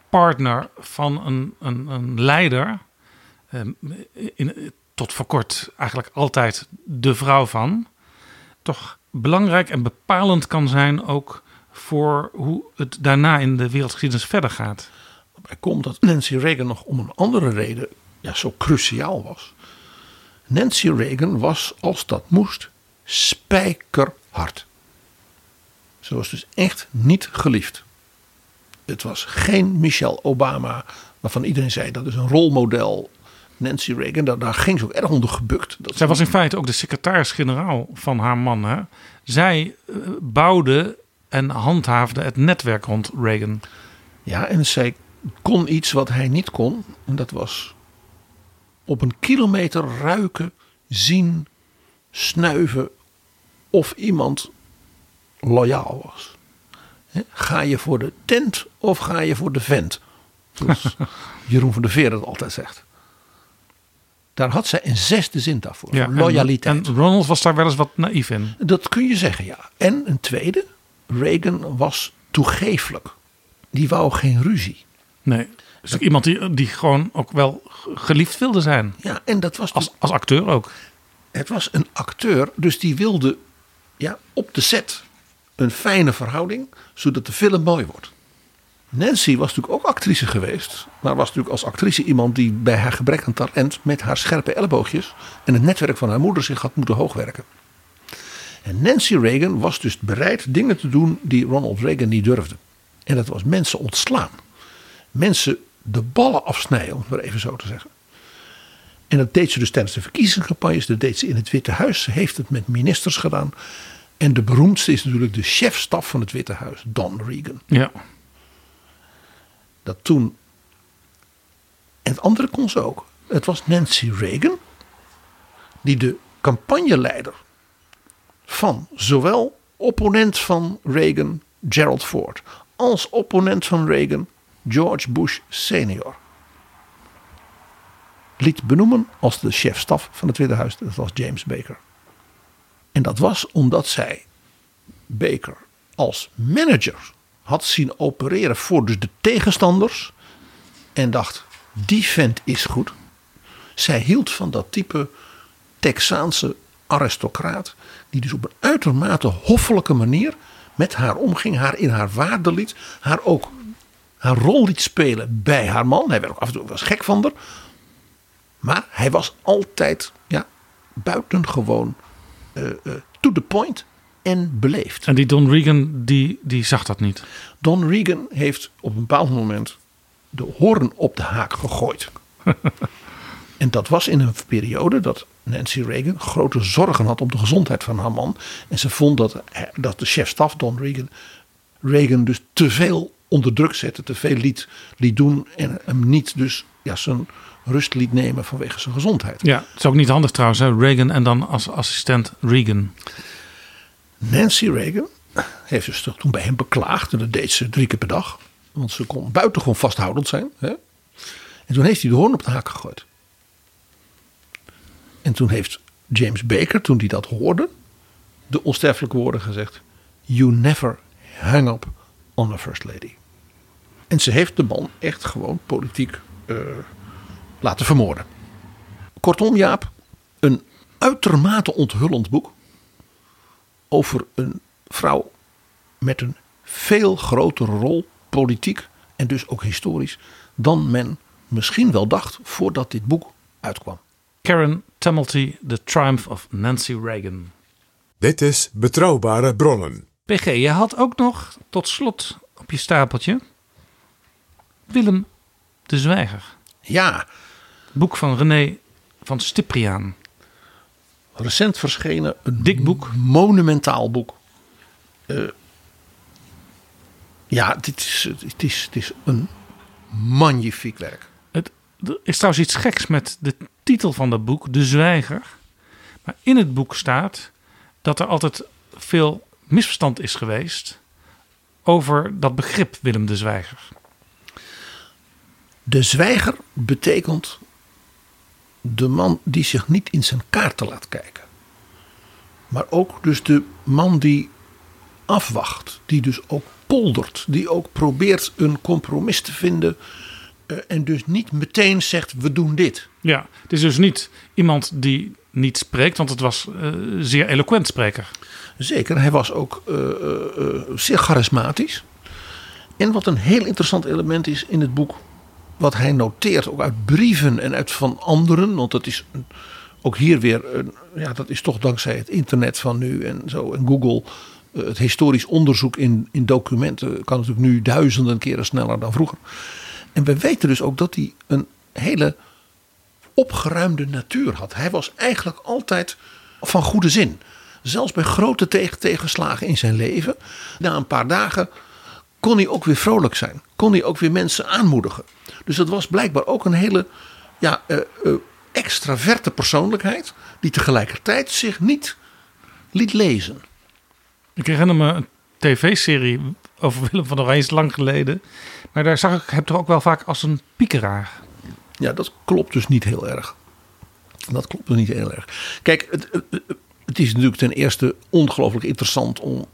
partner van een, een, een leider, eh, in, tot voor kort eigenlijk altijd de vrouw van, toch belangrijk en bepalend kan zijn ook voor hoe het daarna in de wereldgeschiedenis verder gaat. Komt dat Nancy Reagan nog om een andere reden ja, zo cruciaal was. Nancy Reagan was, als dat moest, spijkerhard. Ze was dus echt niet geliefd. Het was geen Michelle Obama, waarvan iedereen zei dat is een rolmodel. Nancy Reagan, daar, daar ging ze ook erg onder gebukt. Dat Zij was in feite ook de secretaris-generaal van haar man. Hè? Zij eh, bouwde en handhaafde het netwerk rond Reagan. Ja, en zij kon iets wat hij niet kon. En dat was op een kilometer ruiken, zien, snuiven of iemand loyaal was. Ga je voor de tent of ga je voor de vent? Zoals [laughs] Jeroen van der Veer dat altijd zegt. Daar had zij een zesde zin daarvoor. Ja, en- loyaliteit. En, Ronald was daar wel eens wat naïef in. Dat kun je zeggen, ja. En een tweede, Reagan was toegeeflijk. Die wou geen ruzie. Nee. Dus ook iemand die, die gewoon ook wel geliefd wilde zijn. Ja, en dat was Als, als acteur ook. Het was een acteur, dus die wilde ja, op de set een fijne verhouding, zodat de film mooi wordt. Nancy was natuurlijk ook actrice geweest, maar was natuurlijk als actrice iemand die bij haar gebrek aan talent met haar scherpe elleboogjes en het netwerk van haar moeder zich had moeten hoogwerken. En Nancy Reagan was dus bereid dingen te doen die Ronald Reagan niet durfde. En dat was mensen ontslaan. Mensen de ballen afsnijden, om het maar even zo te zeggen. En dat deed ze dus tijdens de verkiezingscampagnes. Dat deed ze in het Witte Huis. Ze heeft het met ministers gedaan. En de beroemdste is natuurlijk de chefstaf van het Witte Huis, Don Regan. Ja. Dat toen. En het andere kon ze ook. Het was Nancy Reagan. Die de campagneleider van zowel opponent van Reagan, Gerald Ford, als opponent van Reagan, George Bush senior, liet benoemen als de chefstaf van het Witte Huis. Dat was James Baker. En dat was omdat zij Baker als manager had zien opereren voor dus de tegenstanders. En dacht, die vent is goed. Zij hield van dat type Texaanse aristocraat. Die dus op een uitermate hoffelijke manier met haar omging. Haar in haar waarde liet. Haar ook haar rol liet spelen bij haar man. Hij werd ook af en toe was gek van haar. Maar hij was altijd ja, buitengewoon eh, eh, to the point en beleefd. En die Don Regan, die, die zag dat niet. Don Regan heeft op een bepaald moment de hoorn op de haak gegooid. [laughs] en dat was in een periode dat Nancy Reagan grote zorgen had om de gezondheid van haar man. En ze vond dat, hij- dat de chef-staf Don Reagan, Reagan dus te veel onder druk zette, te veel liet, liet doen en hem niet dus ja, zijn rust liet nemen vanwege zijn gezondheid. Ja, het is ook niet handig trouwens. Hè? Reagan en dan als assistent Regan. Nancy Reagan heeft dus toen bij hem beklaagd. En dat deed ze drie keer per dag. Want ze kon buitengewoon vasthoudend zijn. Hè? En toen heeft hij de hoorn op de haak gegooid. En toen heeft James Baker, toen hij dat hoorde, de onsterfelijke woorden gezegd: You never hang up on a first lady. En ze heeft de man echt gewoon politiek eh, laten vermoorden. Kortom, Jaap, een uitermate onthullend boek over een vrouw met een veel grotere rol, politiek en dus ook historisch, dan men misschien wel dacht voordat dit boek uitkwam. Karen Tumulty, The Triumph of Nancy Reagan. Dit is Betrouwbare Bronnen. PG, je had ook nog tot slot op je stapeltje Willem de Zwijger. Ja, Boek van René van Stipriaan. recent verschenen een Dik boek. monumentaal boek. Eh, Ja, dit is, het, is, het is een magnifiek werk. Het, er is trouwens iets geks met de titel van dat boek, De Zwijger. Maar in het boek staat dat er altijd veel misverstand is geweest over dat begrip Willem de Zwijger. De zwijger betekent de man die zich niet in zijn kaarten laat kijken. Maar ook dus de man die afwacht, die dus ook poldert, die ook probeert een compromis te vinden eh, en dus niet meteen zegt we doen dit. Ja, het is dus niet iemand die niet spreekt, want het was uh, zeer eloquent spreker. Zeker, hij was ook uh, uh, zeer charismatisch. En wat een heel interessant element is in het boek, wat hij noteert, ook uit brieven en uit van anderen, want dat is ook hier weer, ja, dat is toch dankzij het internet van nu en zo en Google. Het historisch onderzoek in, in documenten kan natuurlijk nu duizenden keren sneller dan vroeger. En we weten dus ook dat hij een hele opgeruimde natuur had. Hij was eigenlijk altijd van goede zin. Zelfs bij grote tegenslagen in zijn leven. Na een paar dagen kon hij ook weer vrolijk zijn. Kon hij ook weer mensen aanmoedigen. Dus dat was blijkbaar ook een hele ja, uh, uh, extraverte persoonlijkheid. Die tegelijkertijd zich niet liet lezen. Ik herinner me een tv-serie over Willem van Oranje lang geleden. Maar daar zag ik hem toch ook wel vaak als een piekeraar. Ja, dat klopt dus niet heel erg. Dat klopt dus niet heel erg. Kijk, het, het, het is natuurlijk ten eerste ongelooflijk interessant om,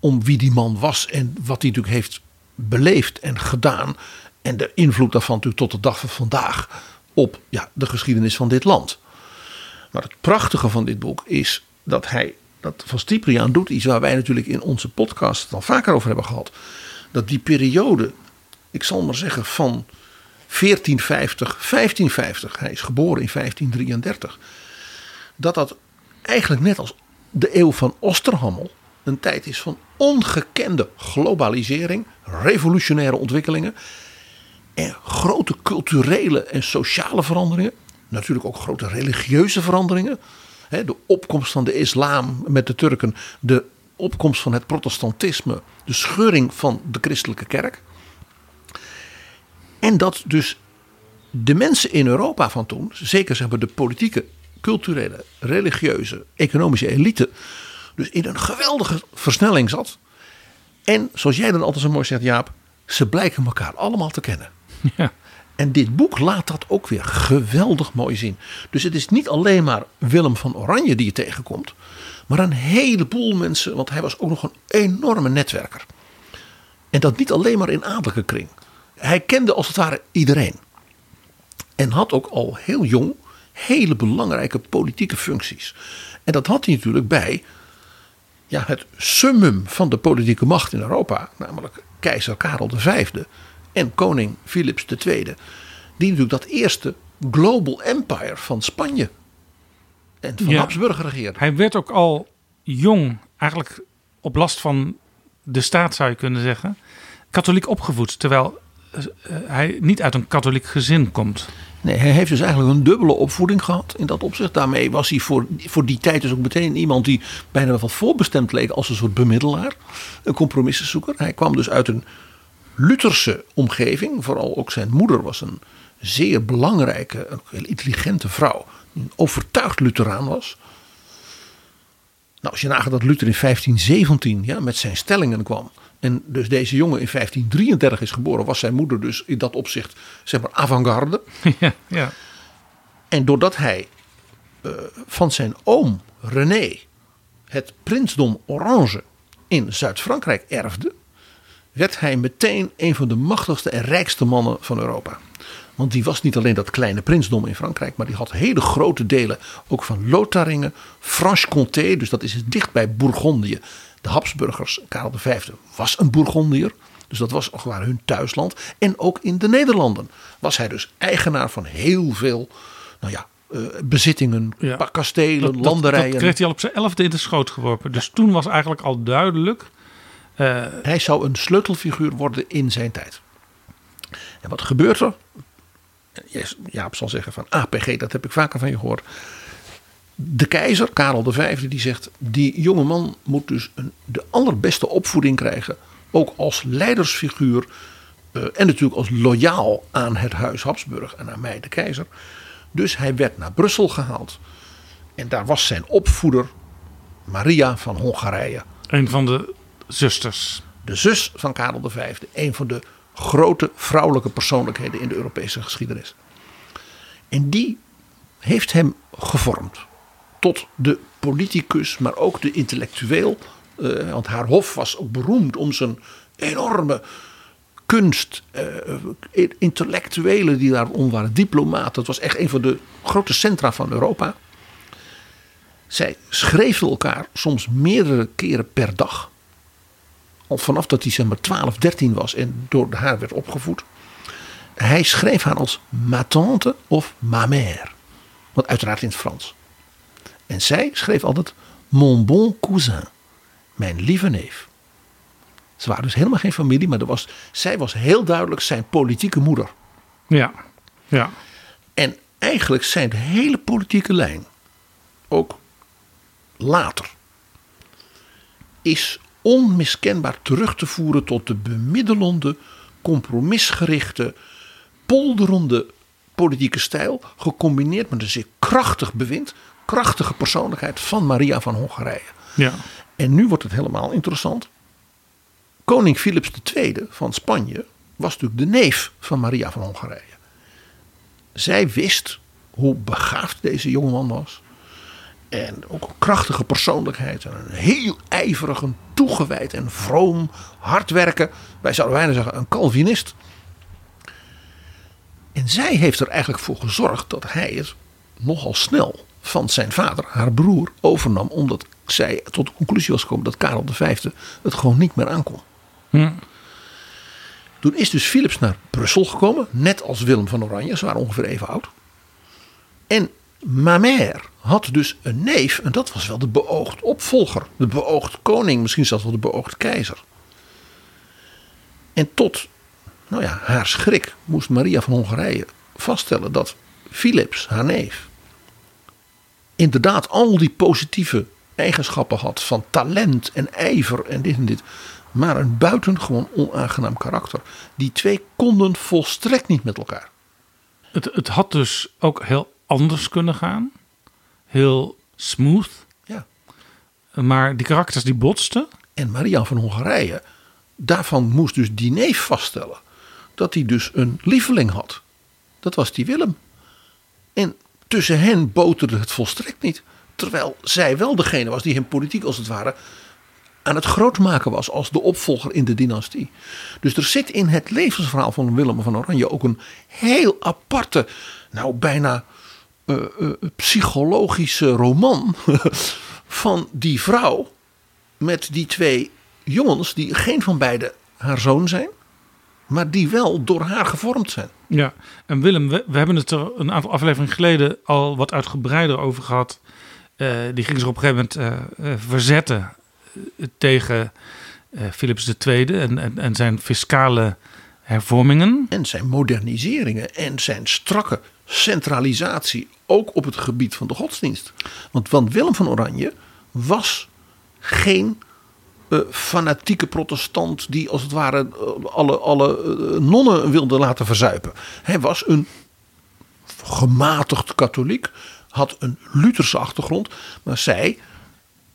om wie die man was en wat hij natuurlijk heeft beleefd en gedaan. En de invloed daarvan natuurlijk tot de dag van vandaag op ja, de geschiedenis van dit land. Maar het prachtige van dit boek is dat hij dat van Stipriaan doet. Iets waar wij natuurlijk in onze podcast al vaker over hebben gehad. Dat die periode, ik zal maar zeggen van 1450, 1550, hij is geboren in 1533. Dat dat eigenlijk net als de eeuw van Osterhammel een tijd is van ongekende globalisering, revolutionaire ontwikkelingen en grote culturele en sociale veranderingen. Natuurlijk ook grote religieuze veranderingen. De opkomst van de islam met de Turken, de opkomst van het protestantisme, de scheuring van de christelijke kerk. En dat dus de mensen in Europa van toen, zeker zeg maar de politieke, culturele, religieuze, economische elite, dus in een geweldige versnelling zat. En zoals jij dan altijd zo mooi zegt, Jaap, ze blijken elkaar allemaal te kennen. [laughs] Ja. En dit boek laat dat ook weer geweldig mooi zien. Dus het is niet alleen maar Willem van Oranje die je tegenkomt, maar een heleboel mensen, want hij was ook nog een enorme netwerker. En dat niet alleen maar in adellijke kring. Hij kende als het ware iedereen. En had ook al heel jong hele belangrijke politieke functies. En dat had hij natuurlijk bij ja, het summum van de politieke macht in Europa, namelijk keizer Karel V en koning Philips II, die natuurlijk dat eerste global empire van Spanje en van Ja. Habsburg regeerde. Hij werd ook al jong, eigenlijk op last van de staat zou je kunnen zeggen, katholiek opgevoed. Terwijl eh, eh, hij niet uit een katholiek gezin komt. Nee, hij heeft dus eigenlijk een dubbele opvoeding gehad in dat opzicht. Daarmee was hij voor, voor die tijd dus ook meteen iemand die bijna wel voorbestemd leek als een soort bemiddelaar. Een compromissenzoeker. Hij kwam dus uit een Lutherse omgeving. Vooral ook zijn moeder was een zeer belangrijke, een intelligente vrouw. Die een overtuigd Lutheraan was. Nou, als je nagaat dat Luther in 1517 ja, met zijn stellingen kwam. En dus deze jongen in 1533 is geboren, was zijn moeder dus in dat opzicht zeg maar avant-garde. [laughs] ja, ja. En doordat hij eh, van zijn oom René het prinsdom Orange in Zuid-Frankrijk erfde, werd hij meteen een van de machtigste en rijkste mannen van Europa. Want die was niet alleen dat kleine prinsdom in Frankrijk, maar die had hele grote delen ook van Lotharingen, Franche-Comté, dus dat is dicht bij Bourgondië. De Habsburgers, Karel V was een Bourgondiër, dus dat was waar hun thuisland. En ook in de Nederlanden was hij dus eigenaar van heel veel, nou ja, eh, bezittingen, Ja. kastelen, Dat, landerijen. dat kreeg hij al op zijn elfde in de schoot geworpen. Dus toen was eigenlijk al duidelijk. eh, Hij zou een sleutelfiguur worden in zijn tijd. En wat gebeurt er? Jaap zal zeggen van APG, dat heb ik vaker van je gehoord. De keizer, Karel V, die zegt... die jonge man moet dus een, de allerbeste opvoeding krijgen... ook als leidersfiguur eh, en natuurlijk als loyaal aan het huis Habsburg en aan mij de keizer. Dus hij werd naar Brussel gehaald. En daar was zijn opvoeder Maria van Hongarije. Een van de zusters. De zus van Karel V. Een van de grote vrouwelijke persoonlijkheden in de Europese geschiedenis. En die heeft hem gevormd tot de politicus, maar ook de intellectueel. Eh, want haar hof was ook beroemd om zijn enorme kunst, uh, intellectuelen die daarom waren, diplomaten. Het was echt een van de grote centra van Europa. Zij schreven elkaar soms meerdere keren per dag. Al vanaf dat hij zeg maar 12, 13 was en door haar werd opgevoed. Hij schreef haar als ma tante of ma mère. Wat uiteraard in het Frans. En zij schreef altijd mon bon cousin. Mijn lieve neef. Ze waren dus helemaal geen familie, maar er was, zij was heel duidelijk zijn politieke moeder. Ja, ja. En eigenlijk zijn de hele politieke lijn, ook later, is onmiskenbaar terug te voeren tot de bemiddelende, compromisgerichte, polderende politieke stijl, gecombineerd met een zeer krachtig bewind, krachtige persoonlijkheid van Maria van Hongarije. Ja. En nu wordt het helemaal interessant. Koning Philips II van Spanje was natuurlijk de neef van Maria van Hongarije. Zij wist hoe begaafd deze jongeman was. En ook een krachtige persoonlijkheid. En een heel ijverig, een toegewijd en vroom, hard werken. Wij zouden bijna zeggen een Calvinist. En zij heeft er eigenlijk voor gezorgd dat hij het nogal snel van zijn vader, haar broer, overnam. Omdat zij tot de conclusie was gekomen dat Karel V het gewoon niet meer aankon. Hm. Toen is dus Philips naar Brussel gekomen, net als Willem van Oranje, ze waren ongeveer even oud. En Mamère had dus een neef, en dat was wel de beoogd opvolger, de beoogd koning, misschien zelfs wel de beoogd keizer. En tot nou ja, haar schrik moest Maria van Hongarije vaststellen dat Philips, haar neef, inderdaad al die positieve eigenschappen had van talent en ijver en dit en dit maar een buitengewoon onaangenaam karakter. Die twee konden volstrekt niet met elkaar. Het, het had dus ook heel anders kunnen gaan. Heel smooth. Ja. Maar die karakters die botsten. En Maria van Hongarije, daarvan moest dus die neef vaststellen dat hij dus een lieveling had. Dat was die Willem. En tussen hen boterde het volstrekt niet. Terwijl zij wel degene was die hem politiek als het ware aan het grootmaken was als de opvolger in de dynastie. Dus er zit in het levensverhaal van Willem van Oranje ook een heel aparte, nou bijna uh, uh, psychologische roman [laughs] van die vrouw met die twee jongens die geen van beiden haar zoon zijn, maar die wel door haar gevormd zijn. Ja, en Willem, we, we hebben het er een aantal afleveringen geleden al wat uitgebreider over gehad. Uh, die ging zich op een gegeven moment verzetten tegen Philips II en, en, en zijn fiscale hervormingen. En zijn moderniseringen en zijn strakke centralisatie, ook op het gebied van de godsdienst. Want, want Willem van Oranje was geen uh, fanatieke protestant die als het ware uh, alle, alle uh, nonnen wilde laten verzuipen. Hij was een gematigd katholiek, had een Lutherse achtergrond, maar zei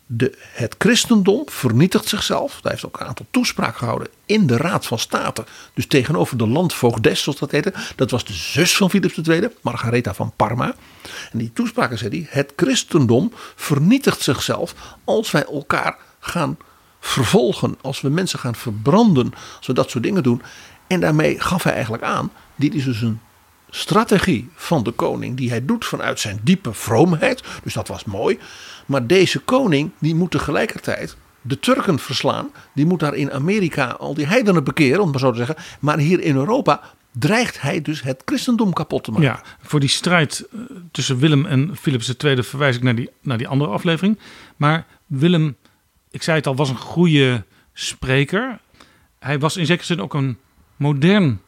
de, het christendom vernietigt zichzelf. Hij heeft ook een aantal toespraken gehouden in de Raad van State. Dus tegenover de landvoogdes, zoals dat heette. Dat was de zus van Philips II, Margaretha van Parma. En die toespraken zei hij: Het christendom vernietigt zichzelf als wij elkaar gaan vervolgen. Als we mensen gaan verbranden. Als we dat soort dingen doen. En daarmee gaf hij eigenlijk aan: dit is dus een strategie van de koning die hij doet vanuit zijn diepe vroomheid. Dus dat was mooi. Maar deze koning die moet tegelijkertijd de Turken verslaan. Die moet daar in Amerika al die heidenen bekeren, om maar zo te zeggen. Maar hier in Europa dreigt hij dus het christendom kapot te maken. Ja, voor die strijd eh, tussen Willem en Philips II verwijs ik naar die, naar die andere aflevering. Maar Willem, ik zei het al, was een goede spreker. Hij was in zekere zin ook een modern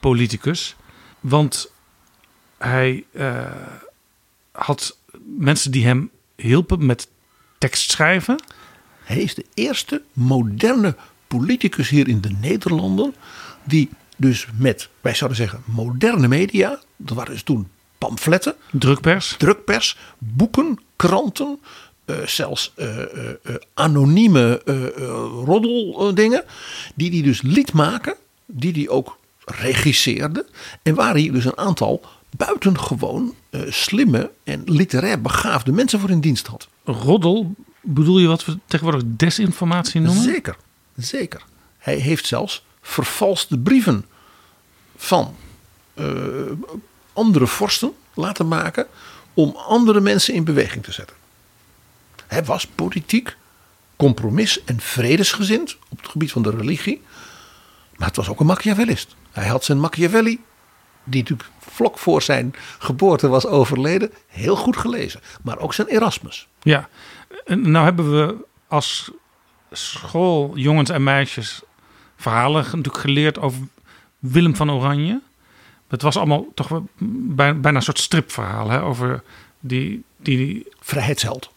politicus. Want hij uh, had mensen die hem hielpen met tekst schrijven. Hij is de eerste moderne politicus hier in de Nederlanden. Die dus met, wij zouden zeggen, moderne media. Dat waren dus toen pamfletten, Drukpers. drukpers, boeken, kranten. Eh, zelfs eh, eh, anonieme roddeldingen. Die hij dus liet maken. Die hij ook regisseerde. En waar hij dus een aantal buitengewoon slimme en literair begaafde mensen voor in dienst had. Roddel, bedoel je wat we tegenwoordig desinformatie noemen? Zeker, zeker. Hij heeft zelfs vervalste brieven van andere vorsten laten maken om andere mensen in beweging te zetten. Hij was politiek, compromis- en vredesgezind op het gebied van de religie. Maar het was ook een Machiavellist. Hij had zijn Machiavelli, die natuurlijk vlak voor zijn geboorte was overleden, heel goed gelezen. Maar ook zijn Erasmus. Ja, nou hebben we als school, jongens en meisjes, verhalen natuurlijk geleerd over Willem van Oranje. Het was allemaal toch bijna een soort stripverhaal hè, over die, die Vrijheidsheld.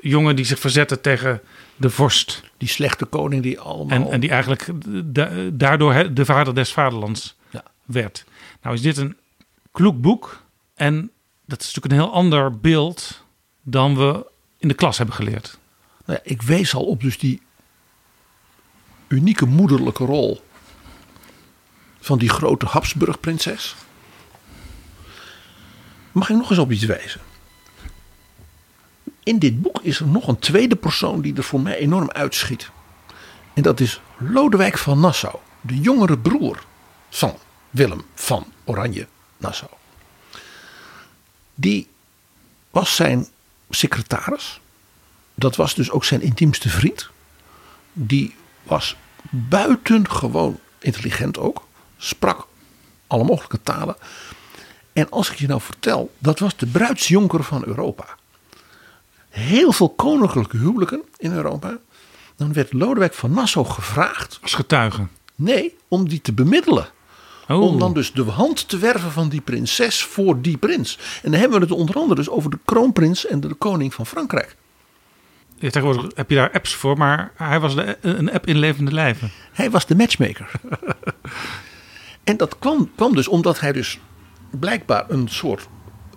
jongen die zich verzette tegen de vorst. Die slechte koning die allemaal... En, en die eigenlijk da- daardoor de vader des vaderlands Ja. werd. Nou is dit een kloek boek. En dat is natuurlijk een heel ander beeld dan we in de klas hebben geleerd. Nou ja, ik wees al op dus die unieke moederlijke rol van die grote Habsburg-prinses. Mag ik nog eens op iets wijzen? In dit boek is er nog een tweede persoon die er voor mij enorm uitschiet. En dat is Lodewijk van Nassau, de jongere broer van Willem van Oranje-Nassau. Die was zijn secretaris. Dat was dus ook zijn intiemste vriend. Die was buitengewoon intelligent ook. Sprak alle mogelijke talen. En als ik je nou vertel, dat was de bruidsjonker van Europa. Heel veel koninklijke huwelijken in Europa. Dan werd Lodewijk van Nassau gevraagd, Als getuige. nee, om die te bemiddelen. Oh. Om dan dus de hand te werven van die prinses voor die prins. En dan hebben we het onder andere dus over de kroonprins en de koning van Frankrijk. Ja, tegenwoordig heb je daar apps voor, maar hij was de, een app in levende lijven. Hij was de matchmaker. [laughs] en dat kwam, kwam dus omdat hij dus blijkbaar een soort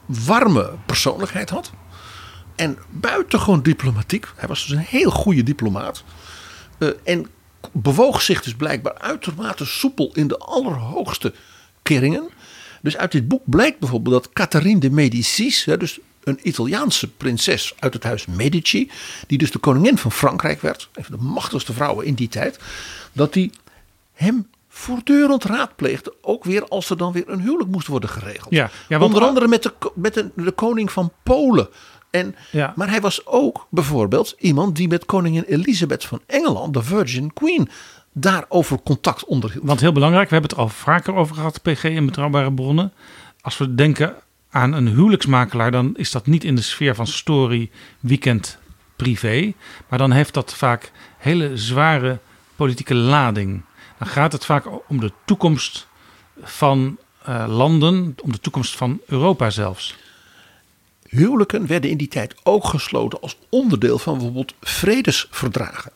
warme persoonlijkheid had. En buitengewoon diplomatiek. Hij was dus een heel goede diplomaat. Eh, en bewoog zich dus blijkbaar uitermate soepel in de allerhoogste keringen. Dus uit dit boek blijkt bijvoorbeeld dat Catherine de Medicis, hè, dus een Italiaanse prinses uit het huis Medici, die dus de koningin van Frankrijk werd, een van de machtigste vrouwen in die tijd, dat die hem voortdurend raadpleegde, ook weer als er dan weer een huwelijk moest worden geregeld. Ja, ja, want- Onder andere met, de, met de, de koning van Polen. En, Ja. Maar hij was ook bijvoorbeeld iemand die met koningin Elisabeth van Engeland, de Virgin Queen, daarover contact onderhield. Want heel belangrijk, we hebben het al vaker over gehad, PG in betrouwbare bronnen. Als we denken aan een huwelijksmakelaar, dan is dat niet in de sfeer van story, weekend, privé. Maar dan heeft dat vaak hele zware politieke lading. Dan gaat het vaak om de toekomst van eh, landen, om de toekomst van Europa zelfs. Huwelijken werden in die tijd ook gesloten als onderdeel van bijvoorbeeld vredesverdragen.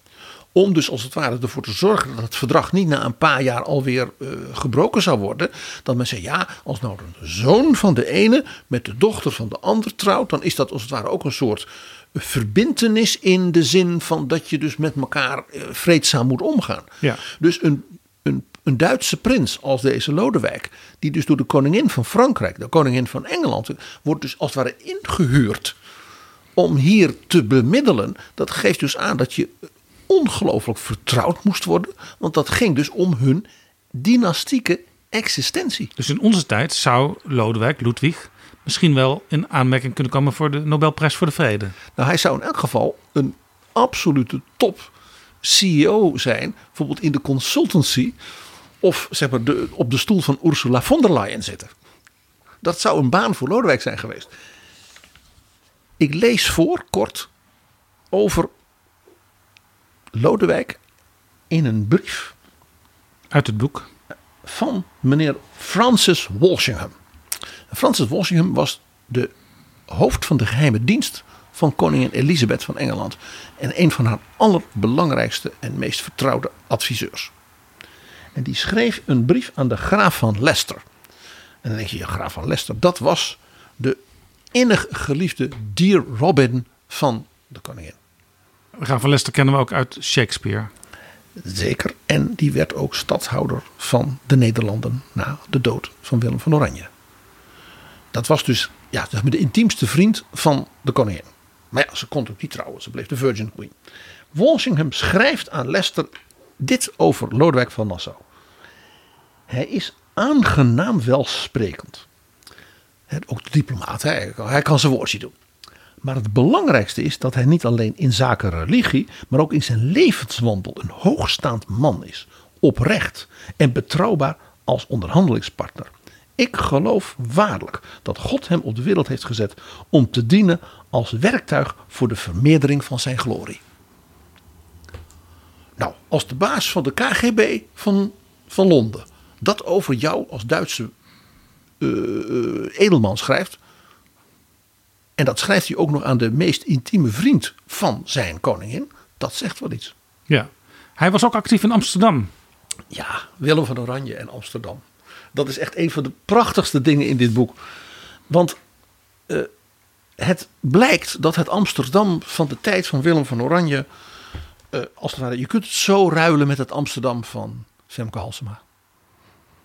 Om dus als het ware ervoor te zorgen dat het verdrag niet na een paar jaar alweer eh, gebroken zou worden. Dat men zei, ja, als nou de zoon van de ene met de dochter van de ander trouwt. Dan is dat als het ware ook een soort verbintenis in de zin van dat je dus met elkaar eh, vreedzaam moet omgaan. Ja. Dus een, een, Duitse prins als deze Lodewijk, die dus door de koningin van Frankrijk, de koningin van Engeland, wordt dus als het ware ingehuurd om hier te bemiddelen. Dat geeft dus aan dat je ongelooflijk vertrouwd moest worden, want dat ging dus om hun dynastieke existentie. Dus in onze tijd zou Lodewijk, Ludwig, misschien wel in aanmerking kunnen komen voor de Nobelprijs voor de Vrede. Nou, hij zou in elk geval een absolute top CEO zijn, bijvoorbeeld in de consultancy of zeg maar de, op de stoel van Ursula von der Leyen zitten. Dat zou een baan voor Lodewijk zijn geweest. Ik lees voor kort over Lodewijk in een brief Uit het boek. van meneer Francis Walsingham. Francis Walsingham was de hoofd van de geheime dienst van koningin Elisabeth van Engeland. En een van haar allerbelangrijkste en meest vertrouwde adviseurs. En die schreef een brief aan de graaf van Leicester. En dan denk je, ja, graaf van Leicester, dat was de innig geliefde Dear Robin van de koningin. Graaf van Leicester kennen we ook uit Shakespeare. Zeker. En die werd ook stadhouder van de Nederlanden na de dood van Willem van Oranje. Dat was dus ja, de intiemste vriend van de koningin. Maar ja, ze kon ook niet trouwen. Ze bleef de Virgin Queen. Walsingham schrijft aan Leicester dit over Lodewijk van Nassau. Hij is aangenaam welsprekend. Ook de diplomaat, hè. hij kan zijn woordje doen. Maar het belangrijkste is dat hij niet alleen in zaken religie, maar ook in zijn levenswandel een hoogstaand man is. Oprecht en betrouwbaar als onderhandelingspartner. Ik geloof waarlijk dat God hem op de wereld heeft gezet om te dienen als werktuig voor de vermeerdering van zijn glorie. Nou, als de baas van de KGB van, van Londen dat over jou als Duitse eh, eh, edelman schrijft. En dat schrijft hij ook nog aan de meest intieme vriend van zijn koningin. Dat zegt wel iets. Ja. Hij was ook actief in Amsterdam. Ja, Willem van Oranje en Amsterdam. Dat is echt een van de prachtigste dingen in dit boek. Want eh, het blijkt dat het Amsterdam van de tijd van Willem van Oranje. Eh, als het ware, je kunt het zo ruilen met het Amsterdam van Femke Halsema.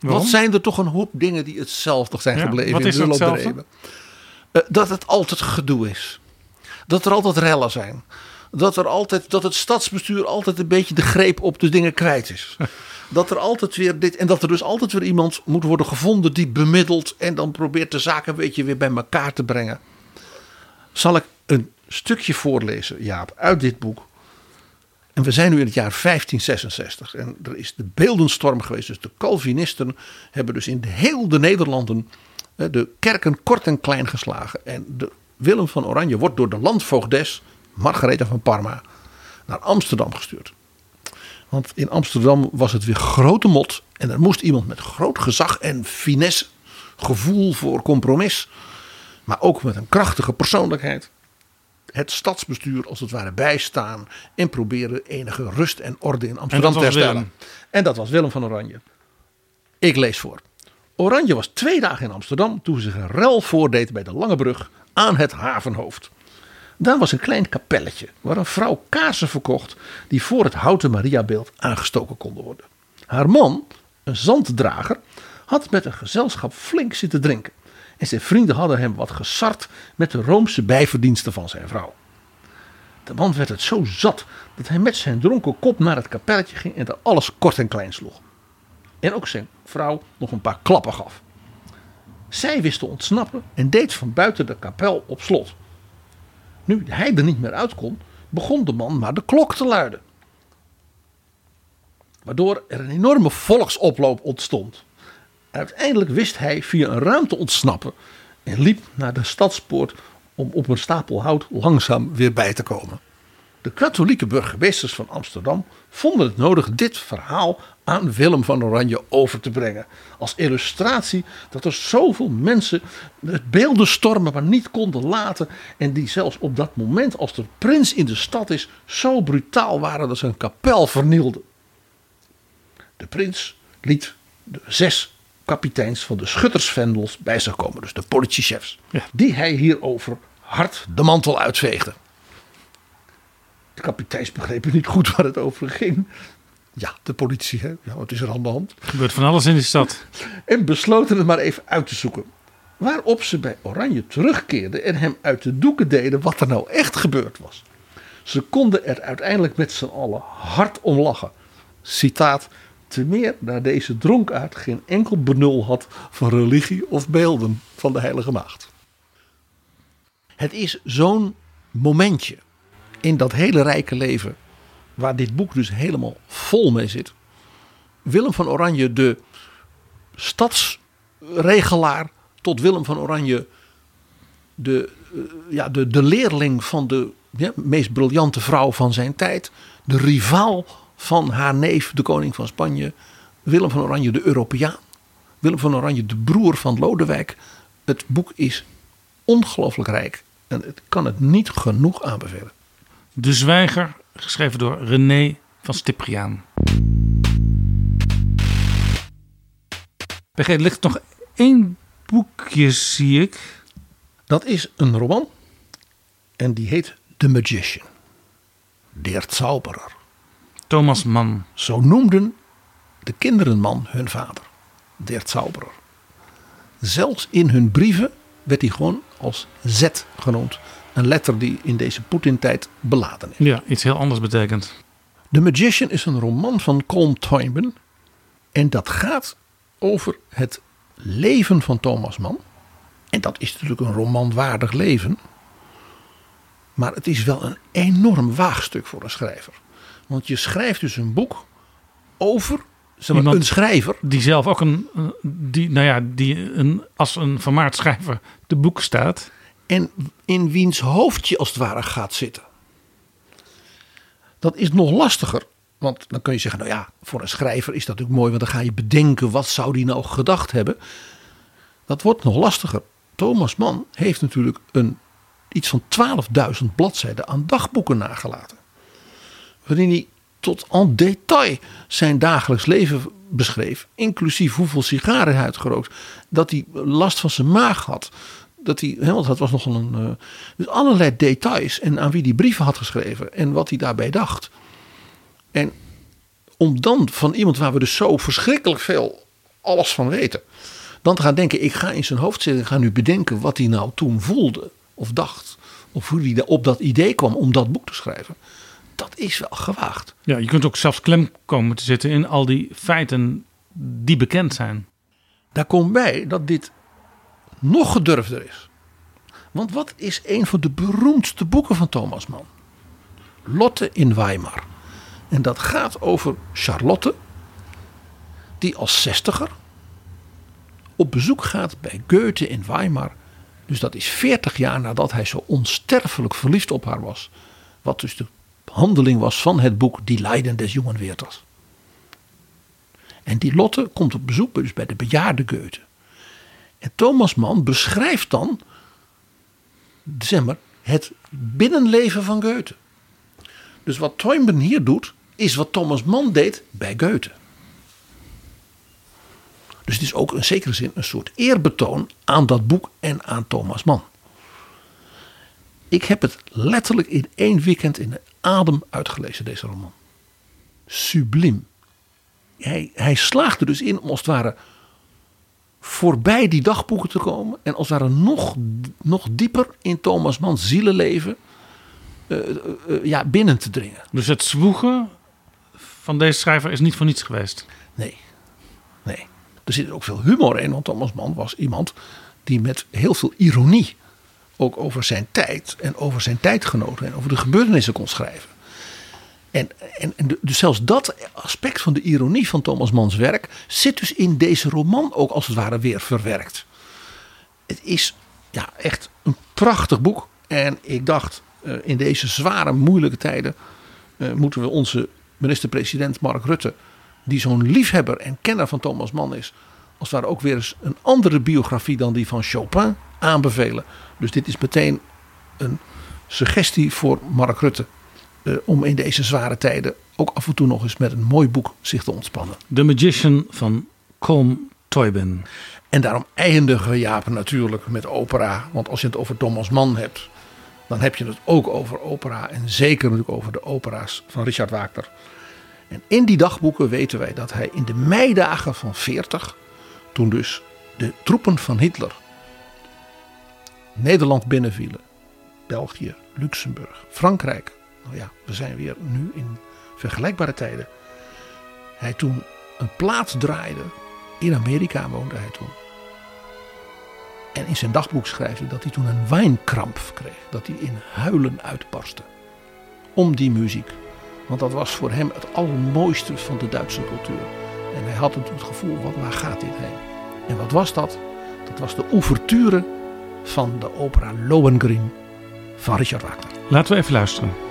Waarom? Wat zijn er toch een hoop dingen die hetzelfde zijn Ja, gebleven wat in is de hetzelfde? Eh, dat het altijd gedoe is. Dat er altijd rellen zijn. Dat, er altijd, dat het stadsbestuur altijd een beetje de greep op de dingen kwijt is. [laughs] Dat er altijd weer dit. En dat er dus altijd weer iemand moet worden gevonden die bemiddelt. En dan probeert de zaken een beetje weer bij elkaar te brengen. Zal ik een stukje voorlezen, Jaap, uit dit boek. En we zijn nu in het jaar 1566 en er is de beeldenstorm geweest. Dus de Calvinisten hebben dus in heel de Nederlanden eh, de kerken kort en klein geslagen. En de Willem van Oranje wordt door de landvoogdes Margaretha van Parma naar Amsterdam gestuurd. Want in Amsterdam was het weer grote mot. En er moest iemand met groot gezag en finesse, gevoel voor compromis. Maar ook met een krachtige persoonlijkheid het stadsbestuur als het ware bijstaan en proberen enige rust en orde in Amsterdam te herstellen. En dat was Willem van Oranje. Ik lees voor. Oranje was twee dagen in Amsterdam toen zich een rel voordeed bij de Lange Brug aan het havenhoofd. Daar was een klein kapelletje waar een vrouw kaarsen verkocht die voor het houten Mariabeeld aangestoken konden worden. Haar man, een zanddrager, had met een gezelschap flink zitten drinken. En zijn vrienden hadden hem wat gesart met de Roomse bijverdiensten van zijn vrouw. De man werd het zo zat dat hij met zijn dronken kop naar het kapelletje ging en er alles kort en klein sloeg. En ook zijn vrouw nog een paar klappen gaf. Zij wist te ontsnappen en deed van buiten de kapel op slot. Nu hij er niet meer uit kon, begon de man maar de klok te luiden. Waardoor er een enorme volksoploop ontstond. Uiteindelijk wist hij via een ruimte ontsnappen en liep naar de stadspoort om op een stapel hout langzaam weer bij te komen. De katholieke burgemeesters van Amsterdam vonden het nodig dit verhaal aan Willem van Oranje over te brengen. Als illustratie dat er zoveel mensen het beelden stormen maar niet konden laten. En die zelfs op dat moment als de prins in de stad is zo brutaal waren dat ze een kapel vernielden. De prins liet de zes kapiteins van de schuttersvendels bij zich komen. Dus de politiechefs. Ja. Die hij hierover hard de mantel uitveegde. De kapiteins begrepen niet goed waar het over ging. Ja, de politie, hè? Ja, wat is er aan de hand? Er gebeurt van alles in die stad. En besloten het maar even uit te zoeken. Waarop ze bij Oranje terugkeerden en hem uit de doeken deden wat er nou echt gebeurd was. Ze konden er uiteindelijk met z'n allen hard om lachen. Citaat. Te meer daar deze dronkaard geen enkel benul had van religie of beelden van de Heilige Maagd. Het is zo'n momentje in dat hele rijke leven, waar dit boek dus helemaal vol mee zit. Willem van Oranje, de stadsregelaar, tot Willem van Oranje, de, eh, ja, de, de leerling van de ja, meest briljante vrouw van zijn tijd, de rivaal van haar neef, de koning van Spanje, Willem van Oranje, de Europeaan, Willem van Oranje, de broer van Lodewijk. Het boek is ongelooflijk rijk En ik kan het niet genoeg aanbevelen. De Zwijger, geschreven door René van Stipriaan. Er ligt nog één boekje, zie ik. Dat is een roman. En die heet The Magician. Der Zauberer. Thomas Mann. Zo noemden de kinderenman hun vader. Der Zauberer. Zelfs in hun brieven werd hij gewoon als Z genoemd. Een letter die in deze Poetin-tijd beladen is. Ja, iets heel anders betekent. The Magician is een roman van Colm Toynbee. En dat gaat over het leven van Thomas Mann. En dat is natuurlijk een romanwaardig leven. Maar het is wel een enorm waagstuk voor een schrijver. Want je schrijft dus een boek over zeg maar, Iemand- een schrijver. Die zelf ook een, een- die, nou ja, die een, als een vermaard schrijver te boek staat. En in wiens hoofd je als het ware gaat zitten. Dat is nog lastiger. Want dan kun je zeggen, nou ja, voor een schrijver is dat natuurlijk mooi. Want dan ga je bedenken, wat zou die nou gedacht hebben. Dat wordt nog lastiger. Thomas Mann heeft natuurlijk een, iets van 12.000 bladzijden aan dagboeken nagelaten. Waarin hij tot en detail zijn dagelijks leven beschreef. Inclusief hoeveel sigaren hij had gerookt. Dat hij last van zijn maag had. Dat hij, want dat was nogal een. eh, dus allerlei details. En aan wie die brieven had geschreven. En wat hij daarbij dacht. En om dan van iemand waar we dus zo verschrikkelijk veel alles van weten. Dan te gaan denken, ik ga in zijn hoofd zitten. Ik ga nu bedenken wat hij nou toen voelde. Of dacht. Of hoe hij op dat idee kwam om dat boek te schrijven. Dat is wel gewaagd. Ja, je kunt ook zelfs klem komen te zitten in al die feiten die bekend zijn. Daar komt bij dat dit nog gedurfder is. Want wat is een van de beroemdste boeken van Thomas Mann? Lotte in Weimar. En dat gaat over Charlotte, die als zestiger op bezoek gaat bij Goethe in Weimar. Dus dat is 40 jaar nadat hij zo onsterfelijk verliefd op haar was. Wat dus de handeling was van het boek Die Leiden des Jongen Werthers. En die Lotte komt op bezoek dus bij de bejaarde Goethe. En Thomas Mann beschrijft dan zeg maar, het binnenleven van Goethe. Dus wat Toynbee hier doet, is wat Thomas Mann deed bij Goethe. Dus het is ook in zekere zin een soort eerbetoon aan dat boek en aan Thomas Mann. Ik heb het letterlijk in één weekend in adem uitgelezen, deze roman. Subliem. Hij, hij slaagt er dus in om als het ware voorbij die dagboeken te komen. En als het ware nog, nog dieper in Thomas Manns zielenleven eh, ja, binnen te dringen. Dus het zwoegen van deze schrijver is niet voor niets geweest. Nee, nee. Er zit ook veel humor in, want Thomas Mann was iemand die met heel veel ironie ook over zijn tijd en over zijn tijdgenoten en over de gebeurtenissen kon schrijven. En, en, en dus zelfs dat aspect van de ironie van Thomas Manns werk zit dus in deze roman ook als het ware weer verwerkt. Het is ja, echt een prachtig boek. En ik dacht, eh, in deze zware, moeilijke tijden eh, moeten we onze minister-president Mark Rutte, die zo'n liefhebber en kenner van Thomas Mann is, als het ware ook weer eens een andere biografie dan die van Chopin aanbevelen. Dus dit is meteen een suggestie voor Mark Rutte. eh, om in deze zware tijden ook af en toe nog eens met een mooi boek zich te ontspannen. The Magician van Colm Toybin. En daarom eindigen we Jaap natuurlijk met opera. Want als je het over Thomas Mann hebt, dan heb je het ook over opera. En zeker natuurlijk over de opera's van Richard Wagner. En in die dagboeken weten wij dat hij in de meidagen van 40, toen dus de troepen van Hitler Nederland binnenvielen, België, Luxemburg, Frankrijk. Nou ja, we zijn weer nu in vergelijkbare tijden. Hij toen een plaats draaide. In Amerika woonde hij toen. En in zijn dagboek schrijft hij dat hij toen een wijnkramp kreeg. Dat hij in huilen uitbarstte. Om die muziek. Want dat was voor hem het allermooiste van de Duitse cultuur. En hij had het gevoel, wat, waar gaat dit heen? En wat was dat? Dat was de ouverture van de opera Lohengrin van Richard Wagner. Laten we even luisteren.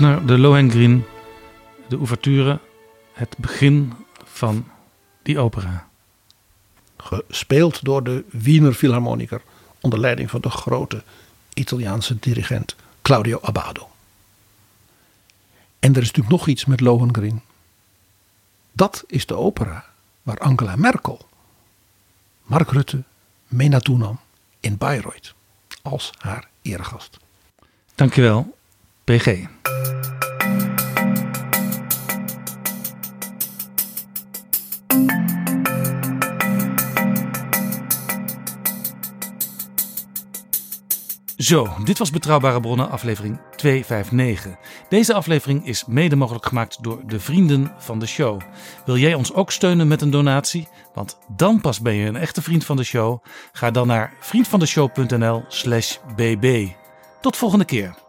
Wagner de Lohengrin, de ouverture, het begin van die opera. Gespeeld door de Wiener Philharmoniker onder leiding van de grote Italiaanse dirigent Claudio Abbado. En er is natuurlijk nog iets met Lohengrin. Dat is de opera waar Angela Merkel Mark Rutte mee naartoe nam in Bayreuth als haar eregast. Dankjewel, PG. Zo, dit was Betrouwbare Bronnen, aflevering 259. Deze aflevering is mede mogelijk gemaakt door de vrienden van de show. Wil jij ons ook steunen met een donatie? Want dan pas ben je een echte vriend van de show. Ga dan naar vriendvandeshow.nl/slash bb. Tot volgende keer.